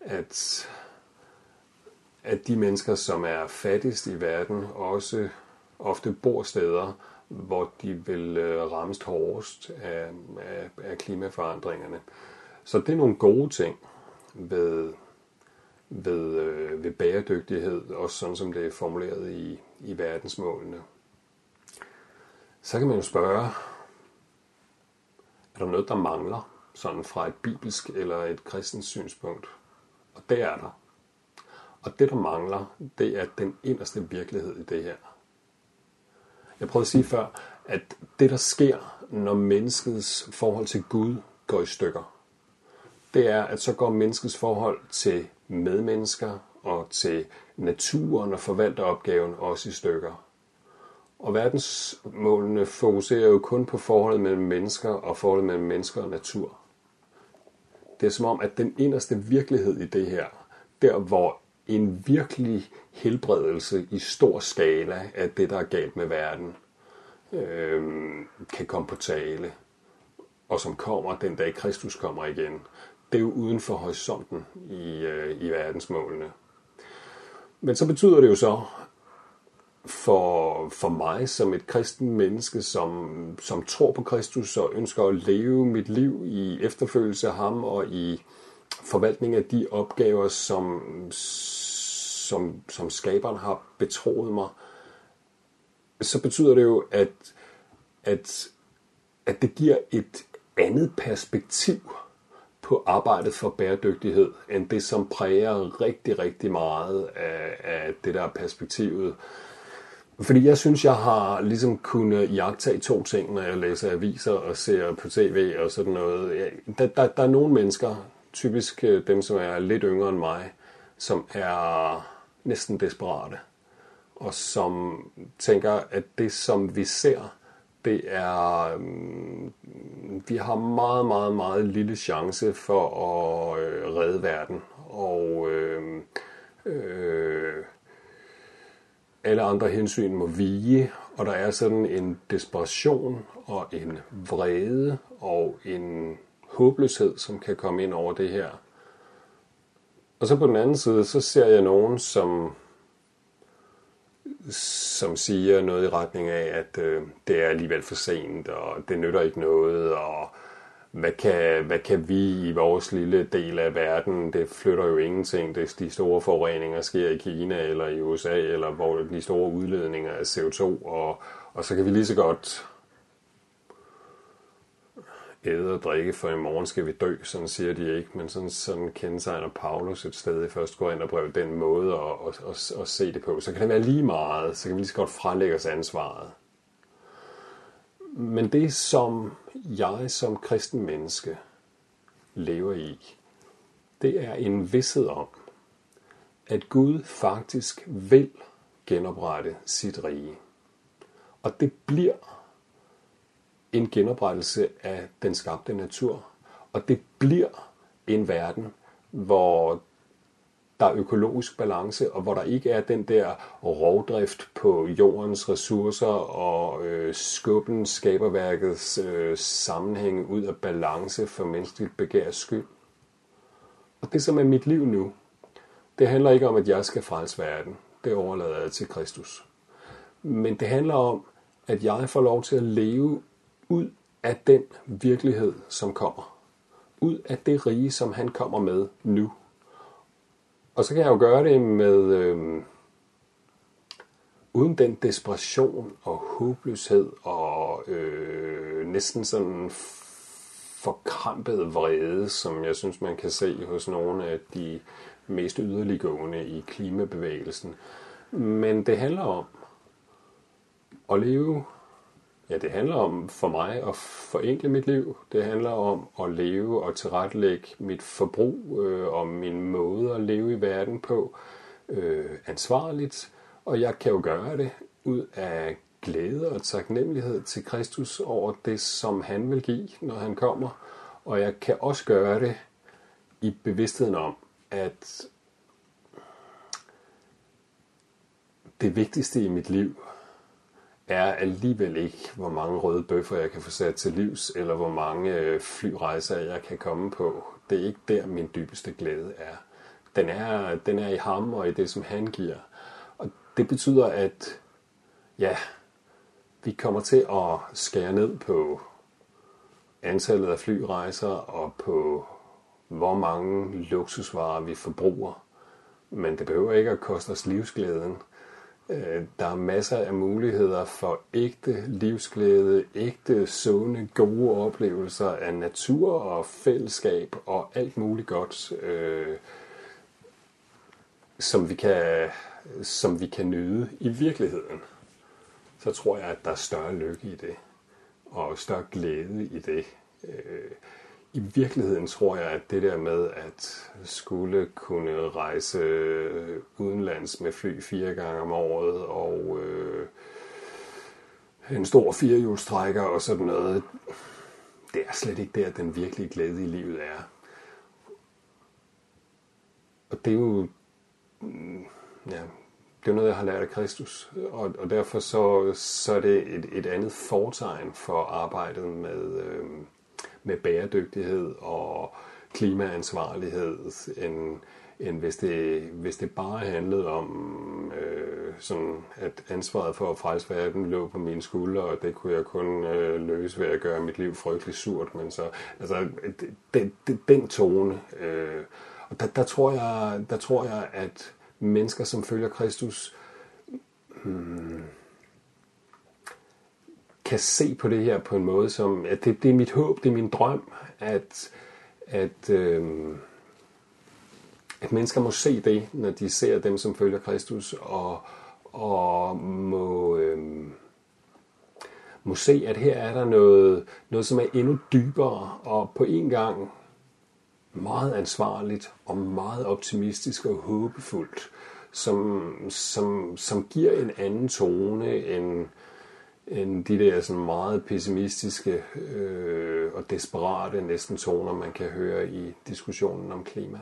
at, at de mennesker, som er fattigst i verden, også ofte bor steder, hvor de vil rammes hårdest af, af, af klimaforandringerne. Så det er nogle gode ting ved, ved, øh, ved bæredygtighed, og sådan som det er formuleret i, i verdensmålene. Så kan man jo spørge, er der noget, der mangler, sådan fra et bibelsk eller et kristens synspunkt? Og det er der. Og det, der mangler, det er den inderste virkelighed i det her. Jeg prøvede at sige før, at det der sker, når menneskets forhold til Gud går i stykker, det er, at så går menneskets forhold til medmennesker og til naturen og forvalteropgaven også i stykker. Og verdensmålene fokuserer jo kun på forholdet mellem mennesker og forholdet mellem mennesker og natur. Det er som om, at den inderste virkelighed i det her, der hvor en virkelig helbredelse i stor skala af det, der er galt med verden, øh, kan komme på tale, og som kommer den dag Kristus kommer igen. Det er jo uden for horisonten i, øh, i verdensmålene. Men så betyder det jo så, for, for mig som et kristen menneske, som, som tror på Kristus og ønsker at leve mit liv i efterfølgelse af ham og i forvaltning af de opgaver, som, som, som skaberen har betroet mig, så betyder det jo, at, at, at det giver et andet perspektiv på arbejdet for bæredygtighed, end det, som præger rigtig, rigtig meget af, af det der perspektivet. Fordi jeg synes, jeg har ligesom kunnet jagtage to ting, når jeg læser aviser og ser på tv og sådan noget. Der, der, der er nogle mennesker, typisk dem, som er lidt yngre end mig, som er næsten desperate, og som tænker, at det, som vi ser, det er, vi har meget, meget, meget lille chance for at redde verden, og øh, øh, alle andre hensyn må vige, og der er sådan en desperation og en vrede og en håbløshed, som kan komme ind over det her. Og så på den anden side, så ser jeg nogen, som, som siger noget i retning af, at øh, det er alligevel for sent, og det nytter ikke noget, og hvad kan, hvad kan vi i vores lille del af verden, det flytter jo ingenting, det, de store forureninger sker i Kina eller i USA, eller hvor de store udledninger af CO2, og, og så kan vi lige så godt æde og drikke, for i morgen skal vi dø, sådan siger de ikke, men sådan, sådan kendetegner Paulus et sted i første går ind og brev den måde at, at, at, at, se det på. Så kan det være lige meget, så kan vi lige så godt frelægge os ansvaret. Men det, som jeg som kristen menneske lever i, det er en vidshed om, at Gud faktisk vil genoprette sit rige. Og det bliver en genoprettelse af den skabte natur. Og det bliver en verden, hvor der er økologisk balance, og hvor der ikke er den der rovdrift på jordens ressourcer og øh, skubben skaberværkets øh, sammenhæng ud af balance for menneskeligt begærs skyld. Og det som er mit liv nu, det handler ikke om, at jeg skal frelse verden. Det overlader jeg til Kristus. Men det handler om, at jeg får lov til at leve ud af den virkelighed, som kommer. Ud af det rige, som han kommer med nu. Og så kan jeg jo gøre det med... Øh, uden den desperation og håbløshed og øh, næsten sådan forkrampet vrede, som jeg synes, man kan se hos nogle af de mest yderliggående i klimabevægelsen. Men det handler om at leve Ja, det handler om for mig at forenkle mit liv. Det handler om at leve og tilrettelægge mit forbrug øh, og min måde at leve i verden på øh, ansvarligt. Og jeg kan jo gøre det ud af glæde og taknemmelighed til Kristus over det, som han vil give, når han kommer. Og jeg kan også gøre det i bevidstheden om, at det vigtigste i mit liv er alligevel ikke, hvor mange røde bøffer jeg kan få sat til livs, eller hvor mange flyrejser jeg kan komme på. Det er ikke der, min dybeste glæde er. Den er, den er i ham og i det, som han giver. Og det betyder, at ja, vi kommer til at skære ned på antallet af flyrejser og på hvor mange luksusvarer vi forbruger. Men det behøver ikke at koste os livsglæden der er masser af muligheder for ægte livsglæde, ægte sunde, gode oplevelser af natur og fællesskab og alt muligt godt, øh, som, vi kan, som vi kan nyde i virkeligheden. Så tror jeg, at der er større lykke i det, og større glæde i det. Øh, i virkeligheden tror jeg, at det der med at skulle kunne rejse udenlands med fly fire gange om året og øh, en stor firehjulstrækker og sådan noget, det er slet ikke der, den virkelige glæde i livet er. Og det er jo, ja, det er noget, jeg har lært af Kristus, og, og derfor så, så er det et, et andet fortegn for arbejdet med... Øh, med bæredygtighed og klimaansvarlighed end end hvis det hvis det bare handlede om øh, sådan at ansvaret for at frelse verden lå på mine skuldre og det kunne jeg kun øh, løse ved at gøre mit liv frygteligt surt. Men så altså den den, den tone øh, og der der tror jeg der tror jeg at mennesker som følger Kristus hmm, kan se på det her på en måde, som at det, det er mit håb, det er min drøm, at, at, øh, at mennesker må se det, når de ser dem, som følger Kristus, og, og må, øh, må se, at her er der noget, noget, som er endnu dybere, og på en gang meget ansvarligt og meget optimistisk og håbefuldt, som, som, som giver en anden tone end, end de der sådan meget pessimistiske øh, og desperate næsten toner, man kan høre i diskussionen om klima.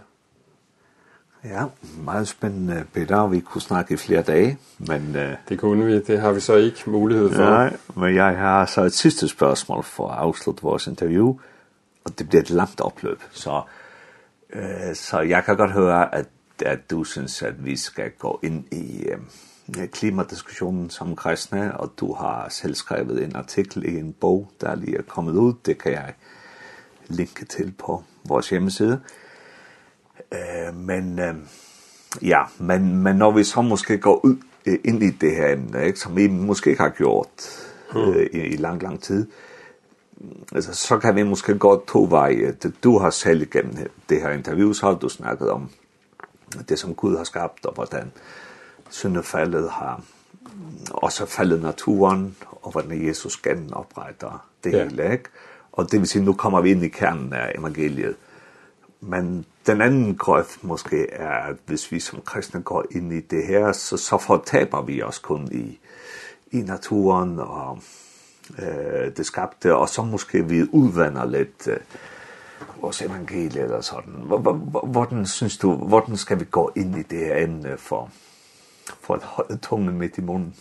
Ja, meget spændende, Peter. Vi kunne snakke i flere dage, men... Øh, det kunne vi, det har vi så ikke mulighed for. Nej, men jeg har så et sidste spørgsmål for at afslutte vores interview, og det bliver et langt opløb, så, øh, så jeg kan godt høre, at, at du synes, at vi skal gå ind i... Øh, klimadiskussionen som kristne, og du har selv skrevet en artikel i en bog, der lige er kommet ud. Det kan jeg linke til på vores hjemmeside. Øh, men øh, ja, men, men når vi så måske går ud øh, ind i det her emne, ikke, som vi måske ikke har gjort øh, i, i lang, lang tid, altså, så kan vi måske gå to veje. Du har selv gennem det her interview, så har du snakket om det, som Gud har skabt, og hvordan øh, syndefaldet har også faldet naturen, og hvordan Jesus genopretter det ja. hele, ikke? Og det vil sige, nu kommer vi ind i kernen af evangeliet. Men den anden grøft måske er, at hvis vi som kristne går ind i det her, så, så fortaber vi os kun i, i naturen og øh, det skabte, og så måske vi udvander lidt øh, vores evangelie eller sådan. Hvordan synes du, hvordan skal vi gå ind i det her emne for, får tungen midt i munden.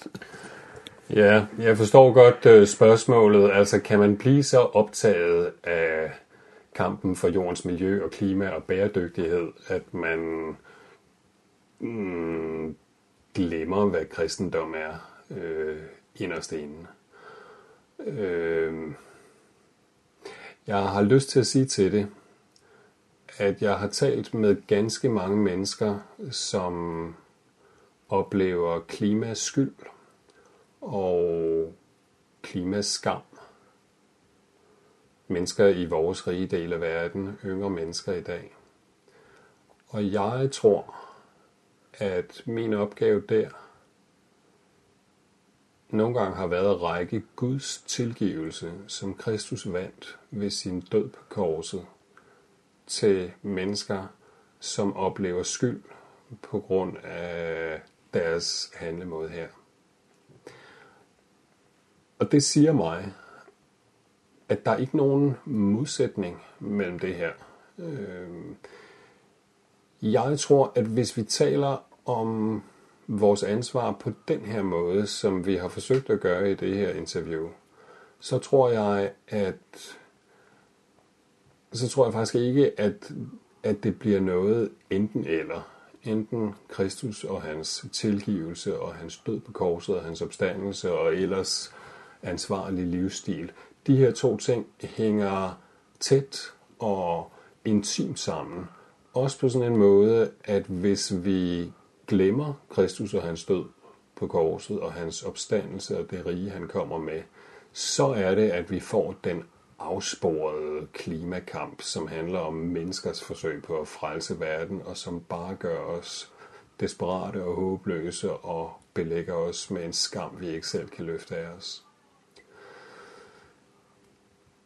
Ja, jeg forstår godt uh, spørgsmålet. Altså, kan man blive så optaget af kampen for jordens miljø og klima og bæredygtighed, at man mm, glemmer, hvad kristendom er øh, inderst inden? Øh, jeg har lyst til at sige til det, at jeg har talt med ganske mange mennesker, som oplever klimaskyld og klimaskam. Mennesker i vores rige del af verden, yngre mennesker i dag. Og jeg tror, at min opgave der nogle gange har været at række Guds tilgivelse, som Kristus vandt ved sin død på korset, til mennesker, som oplever skyld på grund af deres handlemåde her. Og det siger mig, at der er ikke nogen modsætning mellem det her. Jeg tror, at hvis vi taler om vores ansvar på den her måde, som vi har forsøgt at gøre i det her interview, så tror jeg, at så tror jeg faktisk ikke, at, at det bliver noget enten eller enten Kristus og hans tilgivelse og hans død på korset og hans opstandelse og ellers ansvarlig livsstil. De her to ting hænger tæt og intimt sammen. Også på sådan en måde, at hvis vi glemmer Kristus og hans død på korset og hans opstandelse og det rige, han kommer med, så er det, at vi får den afsporet klimakamp, som handler om menneskers forsøg på at frelse verden, og som bare gør os desperate og håbløse og belægger os med en skam, vi ikke selv kan løfte af os.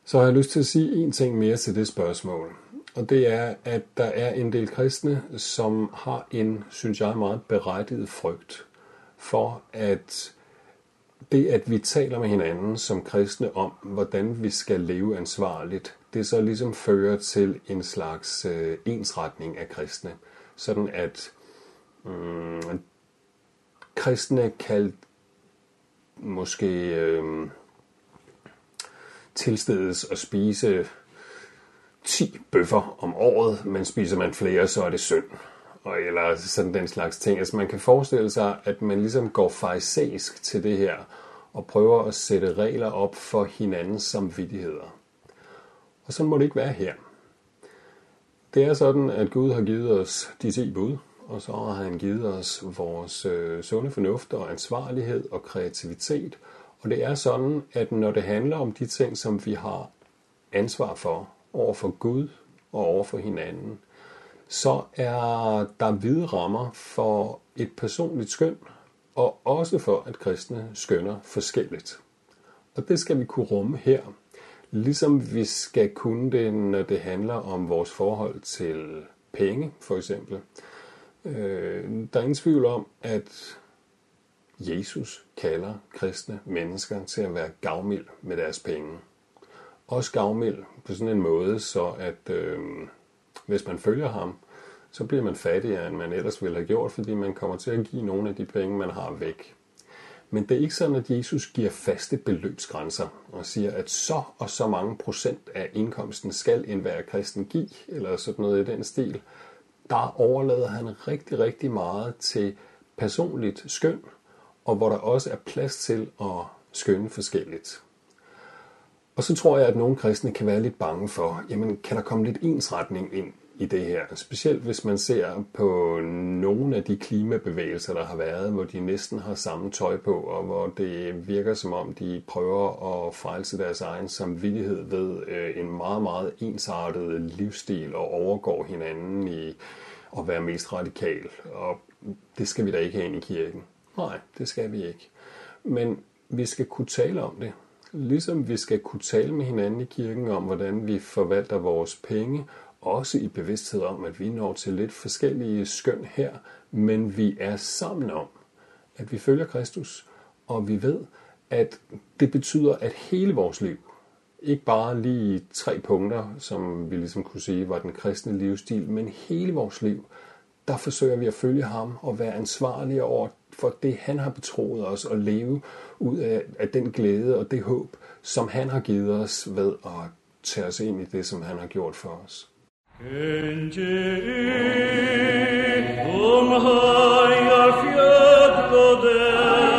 Så har jeg lyst til at sige en ting mere til det spørgsmål, og det er, at der er en del kristne, som har en, synes jeg, meget berettiget frygt for, at det, at vi taler med hinanden som kristne om, hvordan vi skal leve ansvarligt, det så ligesom fører til en slags øh, ensretning af kristne. Sådan at mm, kristne kan måske øh, tilstedes at spise 10 bøffer om året, men spiser man flere, så er det synd og, eller sådan den slags ting. Altså man kan forestille sig, at man ligesom går farisæisk til det her, og prøver at sætte regler op for hinandens samvittigheder. Og sådan må det ikke være her. Det er sådan, at Gud har givet os de ti bud, og så har han givet os vores øh, sunde fornuft og ansvarlighed og kreativitet. Og det er sådan, at når det handler om de ting, som vi har ansvar for over for Gud og over for hinanden, så er der vide rammer for et personligt skøn, og også for at kristne skønner forskelligt. Og det skal vi kunne rumme her, ligesom vi skal kunne det, når det handler om vores forhold til penge, for eksempel. Øh, der er ingen tvivl om, at Jesus kalder kristne mennesker til at være gavmild med deres penge. Også gavmild på sådan en måde, så at... Øh, hvis man følger ham, så bliver man fattigere, end man ellers ville have gjort, fordi man kommer til at give nogle af de penge, man har væk. Men det er ikke sådan, at Jesus giver faste beløbsgrænser og siger, at så og så mange procent af indkomsten skal enhver kristen give, eller sådan noget i den stil. Der overlader han rigtig, rigtig meget til personligt skøn, og hvor der også er plads til at skønne forskelligt. Og så tror jeg, at nogle kristne kan være lidt bange for, jamen kan der komme lidt ensretning ind i det her? Specielt hvis man ser på nogle af de klimabevægelser, der har været, hvor de næsten har samme tøj på, og hvor det virker som om, de prøver at frelse deres egen samvittighed ved øh, en meget, meget ensartet livsstil og overgår hinanden i at være mest radikal. Og det skal vi da ikke have ind i kirken. Nej, det skal vi ikke. Men vi skal kunne tale om det Ligesom vi skal kunne tale med hinanden i kirken om, hvordan vi forvalter vores penge, også i bevidsthed om, at vi når til lidt forskellige skøn her, men vi er sammen om, at vi følger Kristus, og vi ved, at det betyder, at hele vores liv, ikke bare lige tre punkter, som vi ligesom kunne sige var den kristne livsstil, men hele vores liv, der forsøger vi at følge ham og være ansvarlige over for det, han har betroet os at leve ud af, af den glæde og det håb, som han har givet os ved at tage os ind i det, som han har gjort for os. Gönce um hayar fiat godet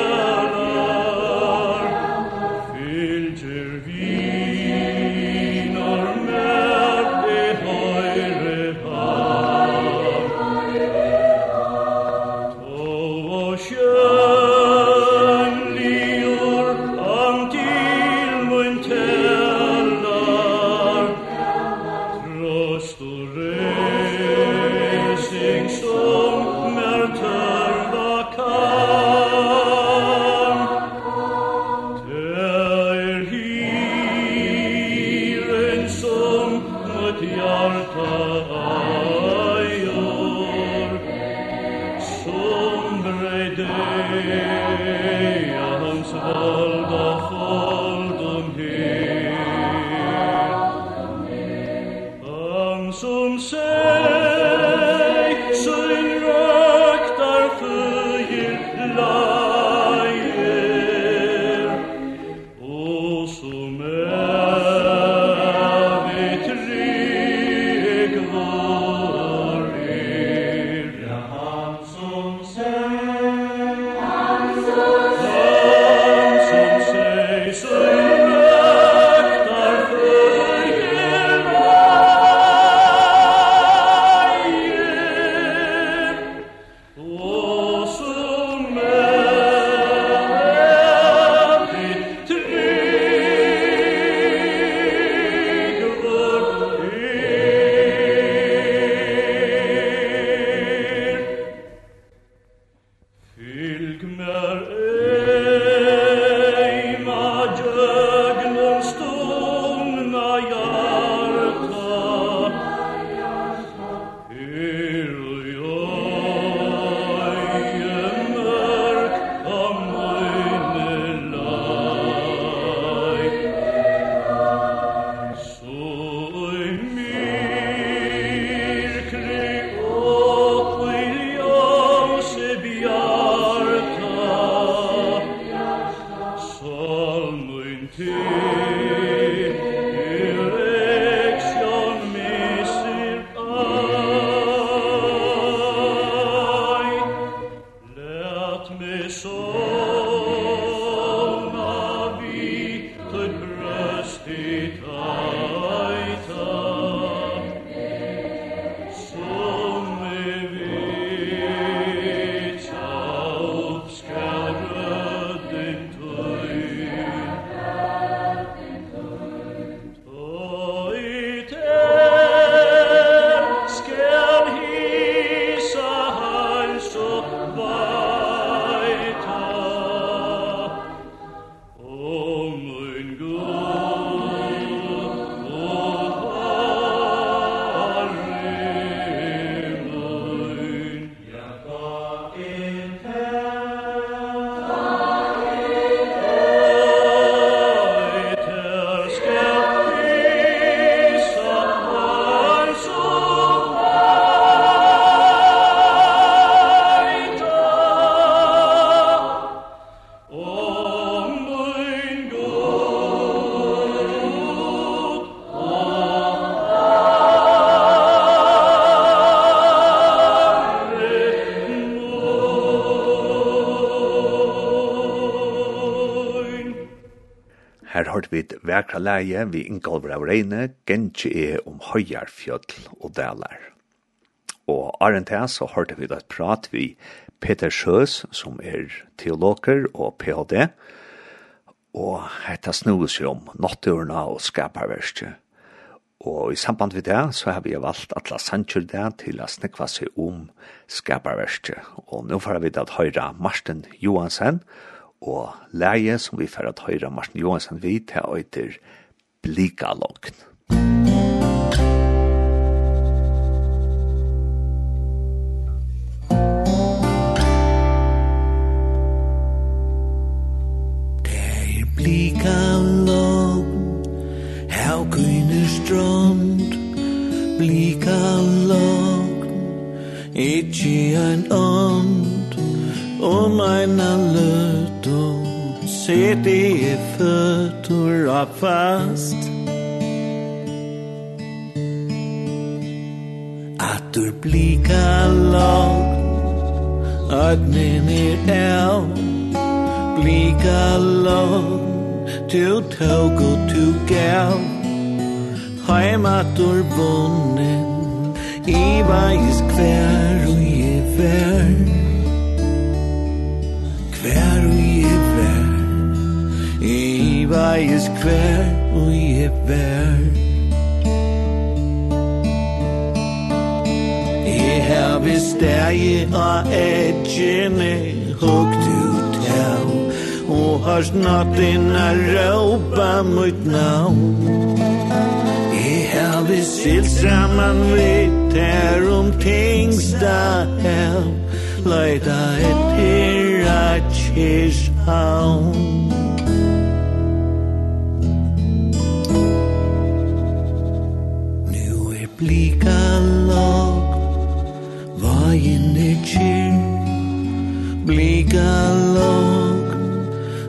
Kom, vi, tøyt brøst i vakra leie vi inngalver av regne, gentje er om høyar fjøtl og delar. Og arent her så hørte vi da et prat vi Peter Sjøs, som er teologer og PhD, og hetta snues jo om natturna og skaparverskje. Og i samband med det så har vi valgt Atla Sanchur der til å snekva seg om skaparverskje. Og nå får vi da høyra Marsten Johansen, og og leie som vi får at høyra Martin Johansen vidt til å etter Blika Lokn. I veis hver og i vær Hver og i vær I veis hver og i vær I har besteg og edgjene Hugt ut av Og har snart inna råpa mot navn vi silt saman vi ter om tingsta hem Leida etter at kis haun Nu er blika lag Vajen er kyrr. Blika lag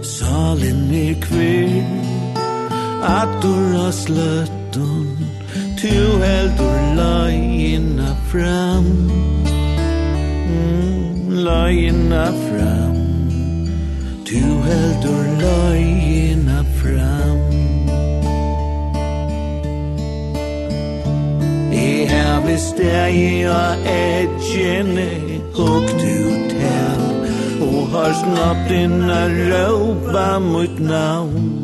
Salen er kvir. Atur og sløtt tu heldur løgina fram. Mm, Løgina fram. Tu heldur løgina fram. I har stegi og edgjene Og du tel Og har snapt inna råpa mot navn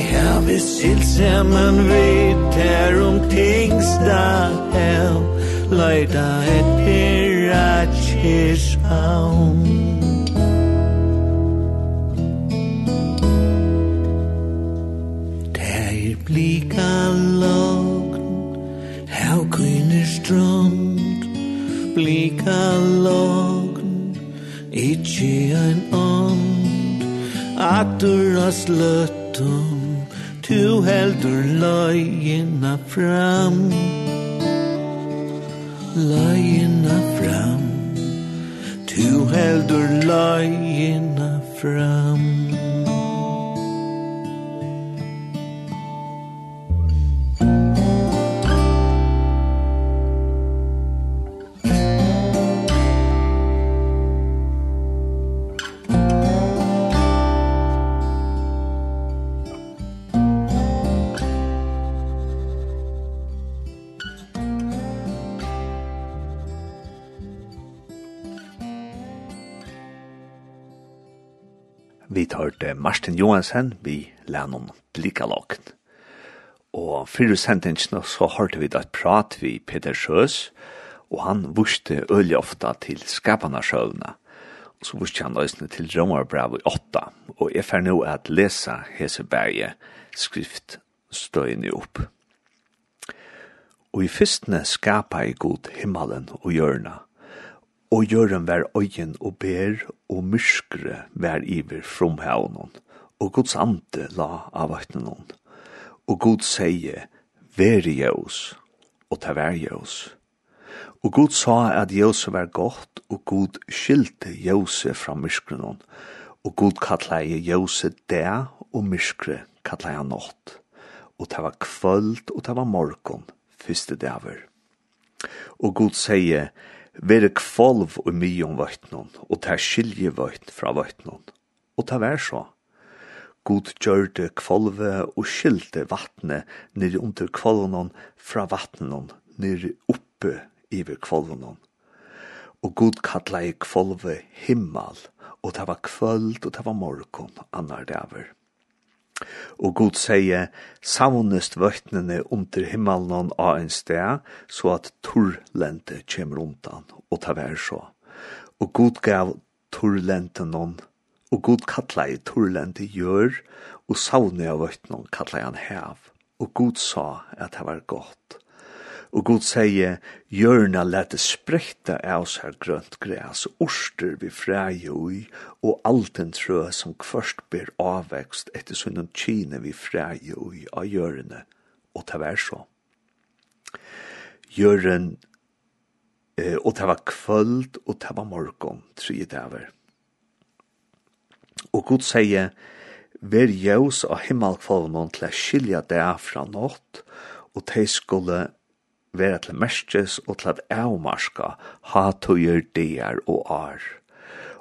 her vi sitter man vet her om tings da hell Leida et pirachis havn Der blika logn Her is strand Blika logn Itchi ein ond Atur as lötum Tu heldur løgina fram. Løgina fram. Tu heldur løgina fram. Martin Johansen vi lennom Blikalåken. Og fyrir sendingsene så hørte vi et prat vi Peter Sjøs, og han vuste øyelig ofta til skapana sjøvna. Og så vuste han løsne til Romarbrav i 8, og jeg fer nå at lesa Heseberget skrift støyne opp. Og i fyrstene skapa i god himmelen og hjørna, og gjøren var øyen og ber, og myskre var iver fromhavnen, og Guds ante la av vattnen. Og Gud sier, i jøs, og ta vær jøs. Og Gud sa at jøs var godt, og Gud skilte jøse fra myskrenon, og Gud kattleie jøse det, og myskre kattleie nått. Og det var kvöld, og det var morgon, fyrste daver. Og Gud sier, vere kvolv og mye om vøytnån, og ta skilje vøytn fra vøytnån. Og ta vær så. God gjørte kvolve og skilte vattne nere under kvolvnån fra vattnån, nere oppe iver kvolvnån. Og god kalla i kvolve himmel, og det var kvöld og det var morgon annar dæver. Og Gud sier, savnest vøktnene under himmelen av en sted, så at torlente kommer undan, og ta vær så. Og Gud gav torlente noen, og Gud kattla i torlente gjør, og savne av vøktnene kattla han hev. Og Gud sa at det var godt. Og Gud sier, Gjørna lette sprekta av seg her grønt græs, orster vi fræg ui, og alt en trø som kvørst ber avvekst etter sunnen kine vi fræg ui av gjørene, og ta vær så. Gjøren, eh, og ta var kvöld, og ta var morgon, tre daver. Og Gud sier, Ver jævs av himmelkvalvnån til å skilja det fra nått, og de skulle vera til merskes og til at avmarska hatøyer der og ar.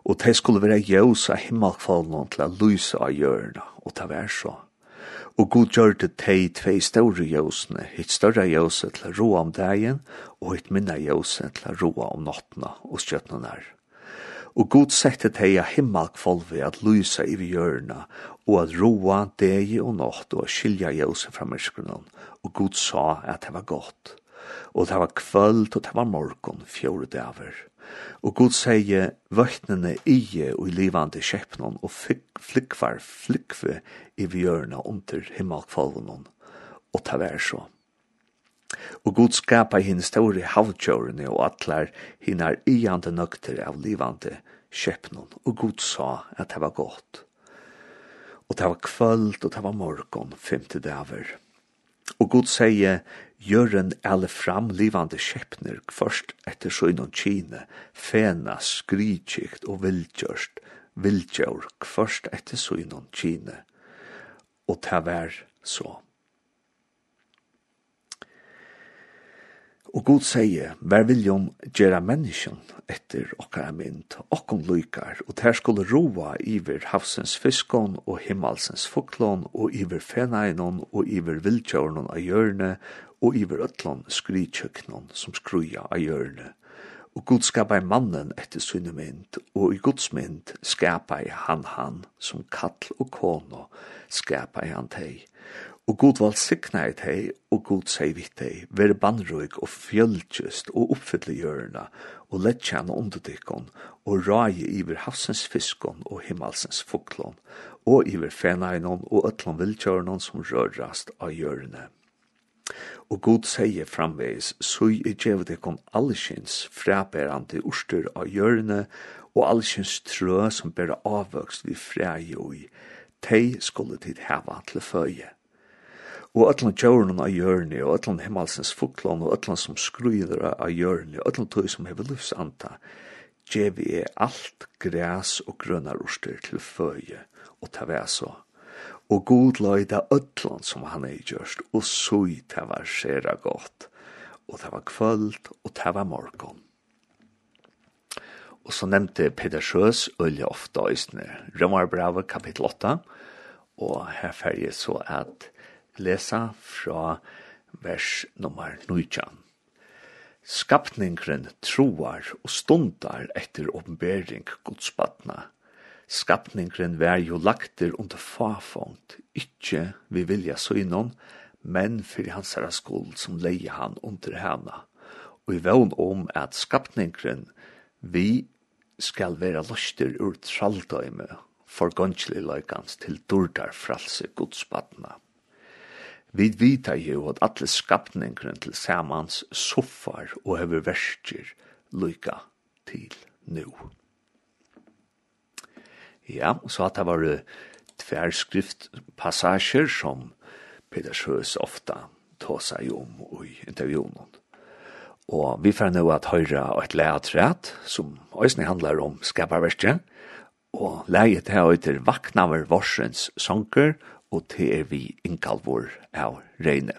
Og det skulle vera jøs av himmelkfallene til at lyse av hjørna, og ta vær så. Og god gjør det tei tvei større jøsene, hitt større jøse til å roa om dagen, og hitt minna jøse til å roa om nottena og skjøttene der. Og god sette tei av himmelkfallve at lyse i hjørna, og at roa deg og natt og skilja jøse fra myskronen, og god sa at det var godt og det var kvöld og det var morgon fjore daver. Og Gud sier vøktnene ije og i livande kjeppnån og flikvar flikve i vjørna under himmelkvalvnån. Og det var så. Og Gud skapa hinn store havtjørene og atlar hinn er iande nøkter av livande kjeppnån. Og Gud sa at det var godt. Og det var kvöld og det var morgon femte daver. Og Gud sier, Gjøren alle framlivande skjepner først etter søgnon kine, fena, skrykikt og vildgjørst, vildgjør først etter søgnon kine. Og ta vær så. Og Gud sier, «Vær viljum gjera menneskjen etter okkara mynd, okkom lykar, og ter skulle roa iver havsens fiskon og himmelsens fuklon, og iver fenainon, og iver vildjørnon av hjørne, og iver ötlon skrytjøknon som skruja av hjørne. Og Gud skapa i mannen etter sunne mynd, og i Guds mynd skapa i han han, som kall og kono skapa i han teg. Og god valg sikna i teg, og god seg vitt teg, vere bannrøyk og fjöldjust og oppfylle hjørna, og lett tjene underdikkon, og raje iver havsens fiskon og himmelsens fuklon, og iver fenainon og ötlon vildgjørnon som rørast av hjørne. Og god sier framveis, søy i djevedekon allsins fræbærande urster av hjørne, og allsins trø som bæra avvøkst vi fræ i oi, teg skulle tid heva til føye og ætlan tjórnum av jörni, og ætlan himmelsens fuklan, og ætlan som skruider av jörni, og ætlan tøy som hever livsanta, djevi er alt græs og grønnar urster til føye, og ta vær så. Og god løyda ötlan som han er gjørst, og sui ta var skjera godt, og ta var kvöld, og ta var morgon. Og så nevnte Peter Sjøs øyelig ofte øysene. Rømmerbrave kapittel 8. Og her ferger så at lesa fra vers nummer 19. Skapningren troar og stundar etter åpenbering godsbatna. Skapningren vær jo lagter under fafongt, ikkje vi vilja søgnon, men fyrir hans herra skuld som leie han under hana. Og i vevn om at skapningren vi skal vera løster ur traldøyme for gønnslig løykans til durdar fralse godsbatna. Vi vita jo at alle skapningren til samans soffar og hever verskir lyka til nu. Ja, så at det var tverskriftpassasjer som Peter Sjøs ofta tåsa seg om i intervjunen. Og vi får nå at høyre et leatræt som øyne handlar om skaparverket, og leget her og etter Vaknaver Vorsens sanker og til er vi innkalvor av regnet.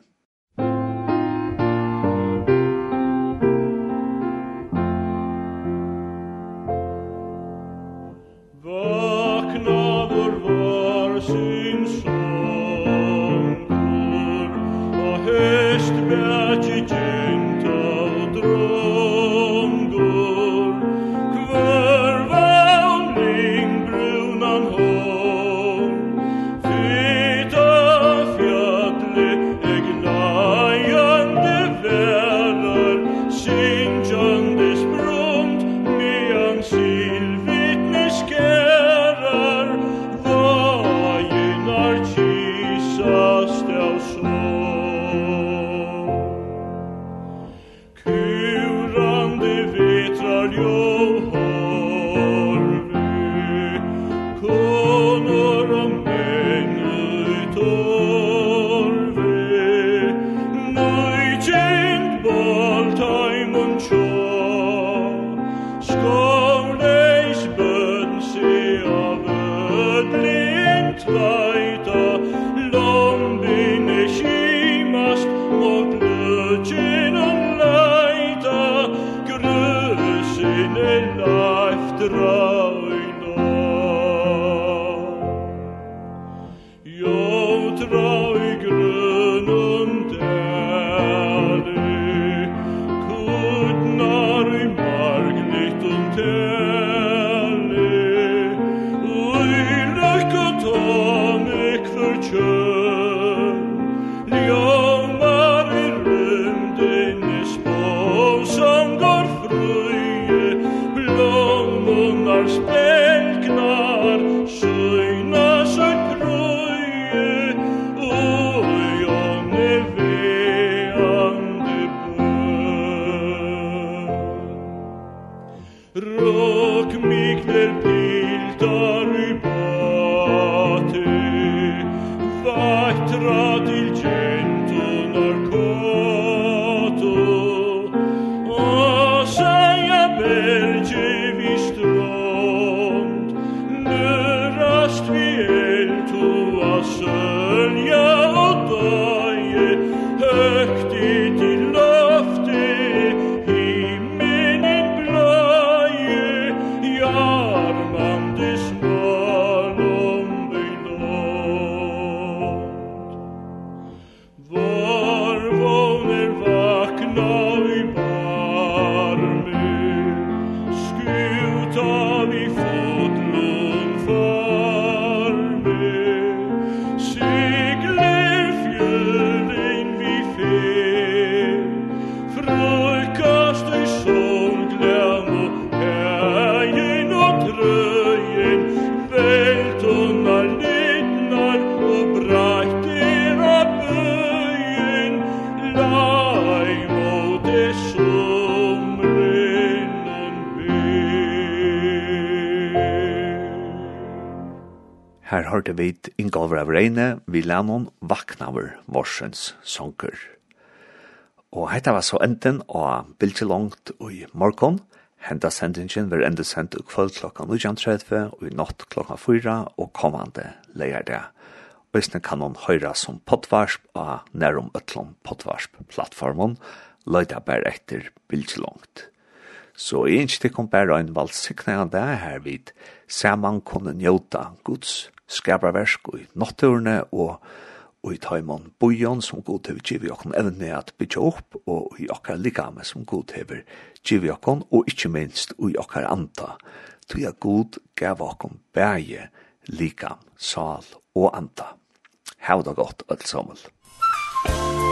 hørte vi Ingolver av Reine, vi lennom Vaknaver, Vorsens Sonker. Og hetta var så enden av Bilge Langt i morgon. Henta sendingen var enda sendt i kvöld klokka 19.30 og i natt klokka 4 og kommande leier det. Og isne kan hon høyra som potvarsp av nærum ötlom potvarsp-plattformen, løyda bare etter Bilge Langt. Så jeg ikke kom bare en valgsikning av det her vidt, så man kunne njøta Guds skaparversk i natturene og og i taimon bojon som god hever givi okkon evne at bytja opp og i okkar likame som god hever givi okkon og ikkje minst i okkar anta tog jeg god gav okkon bæje likam, sal og anta. Hau da godt, öll sammel. Musik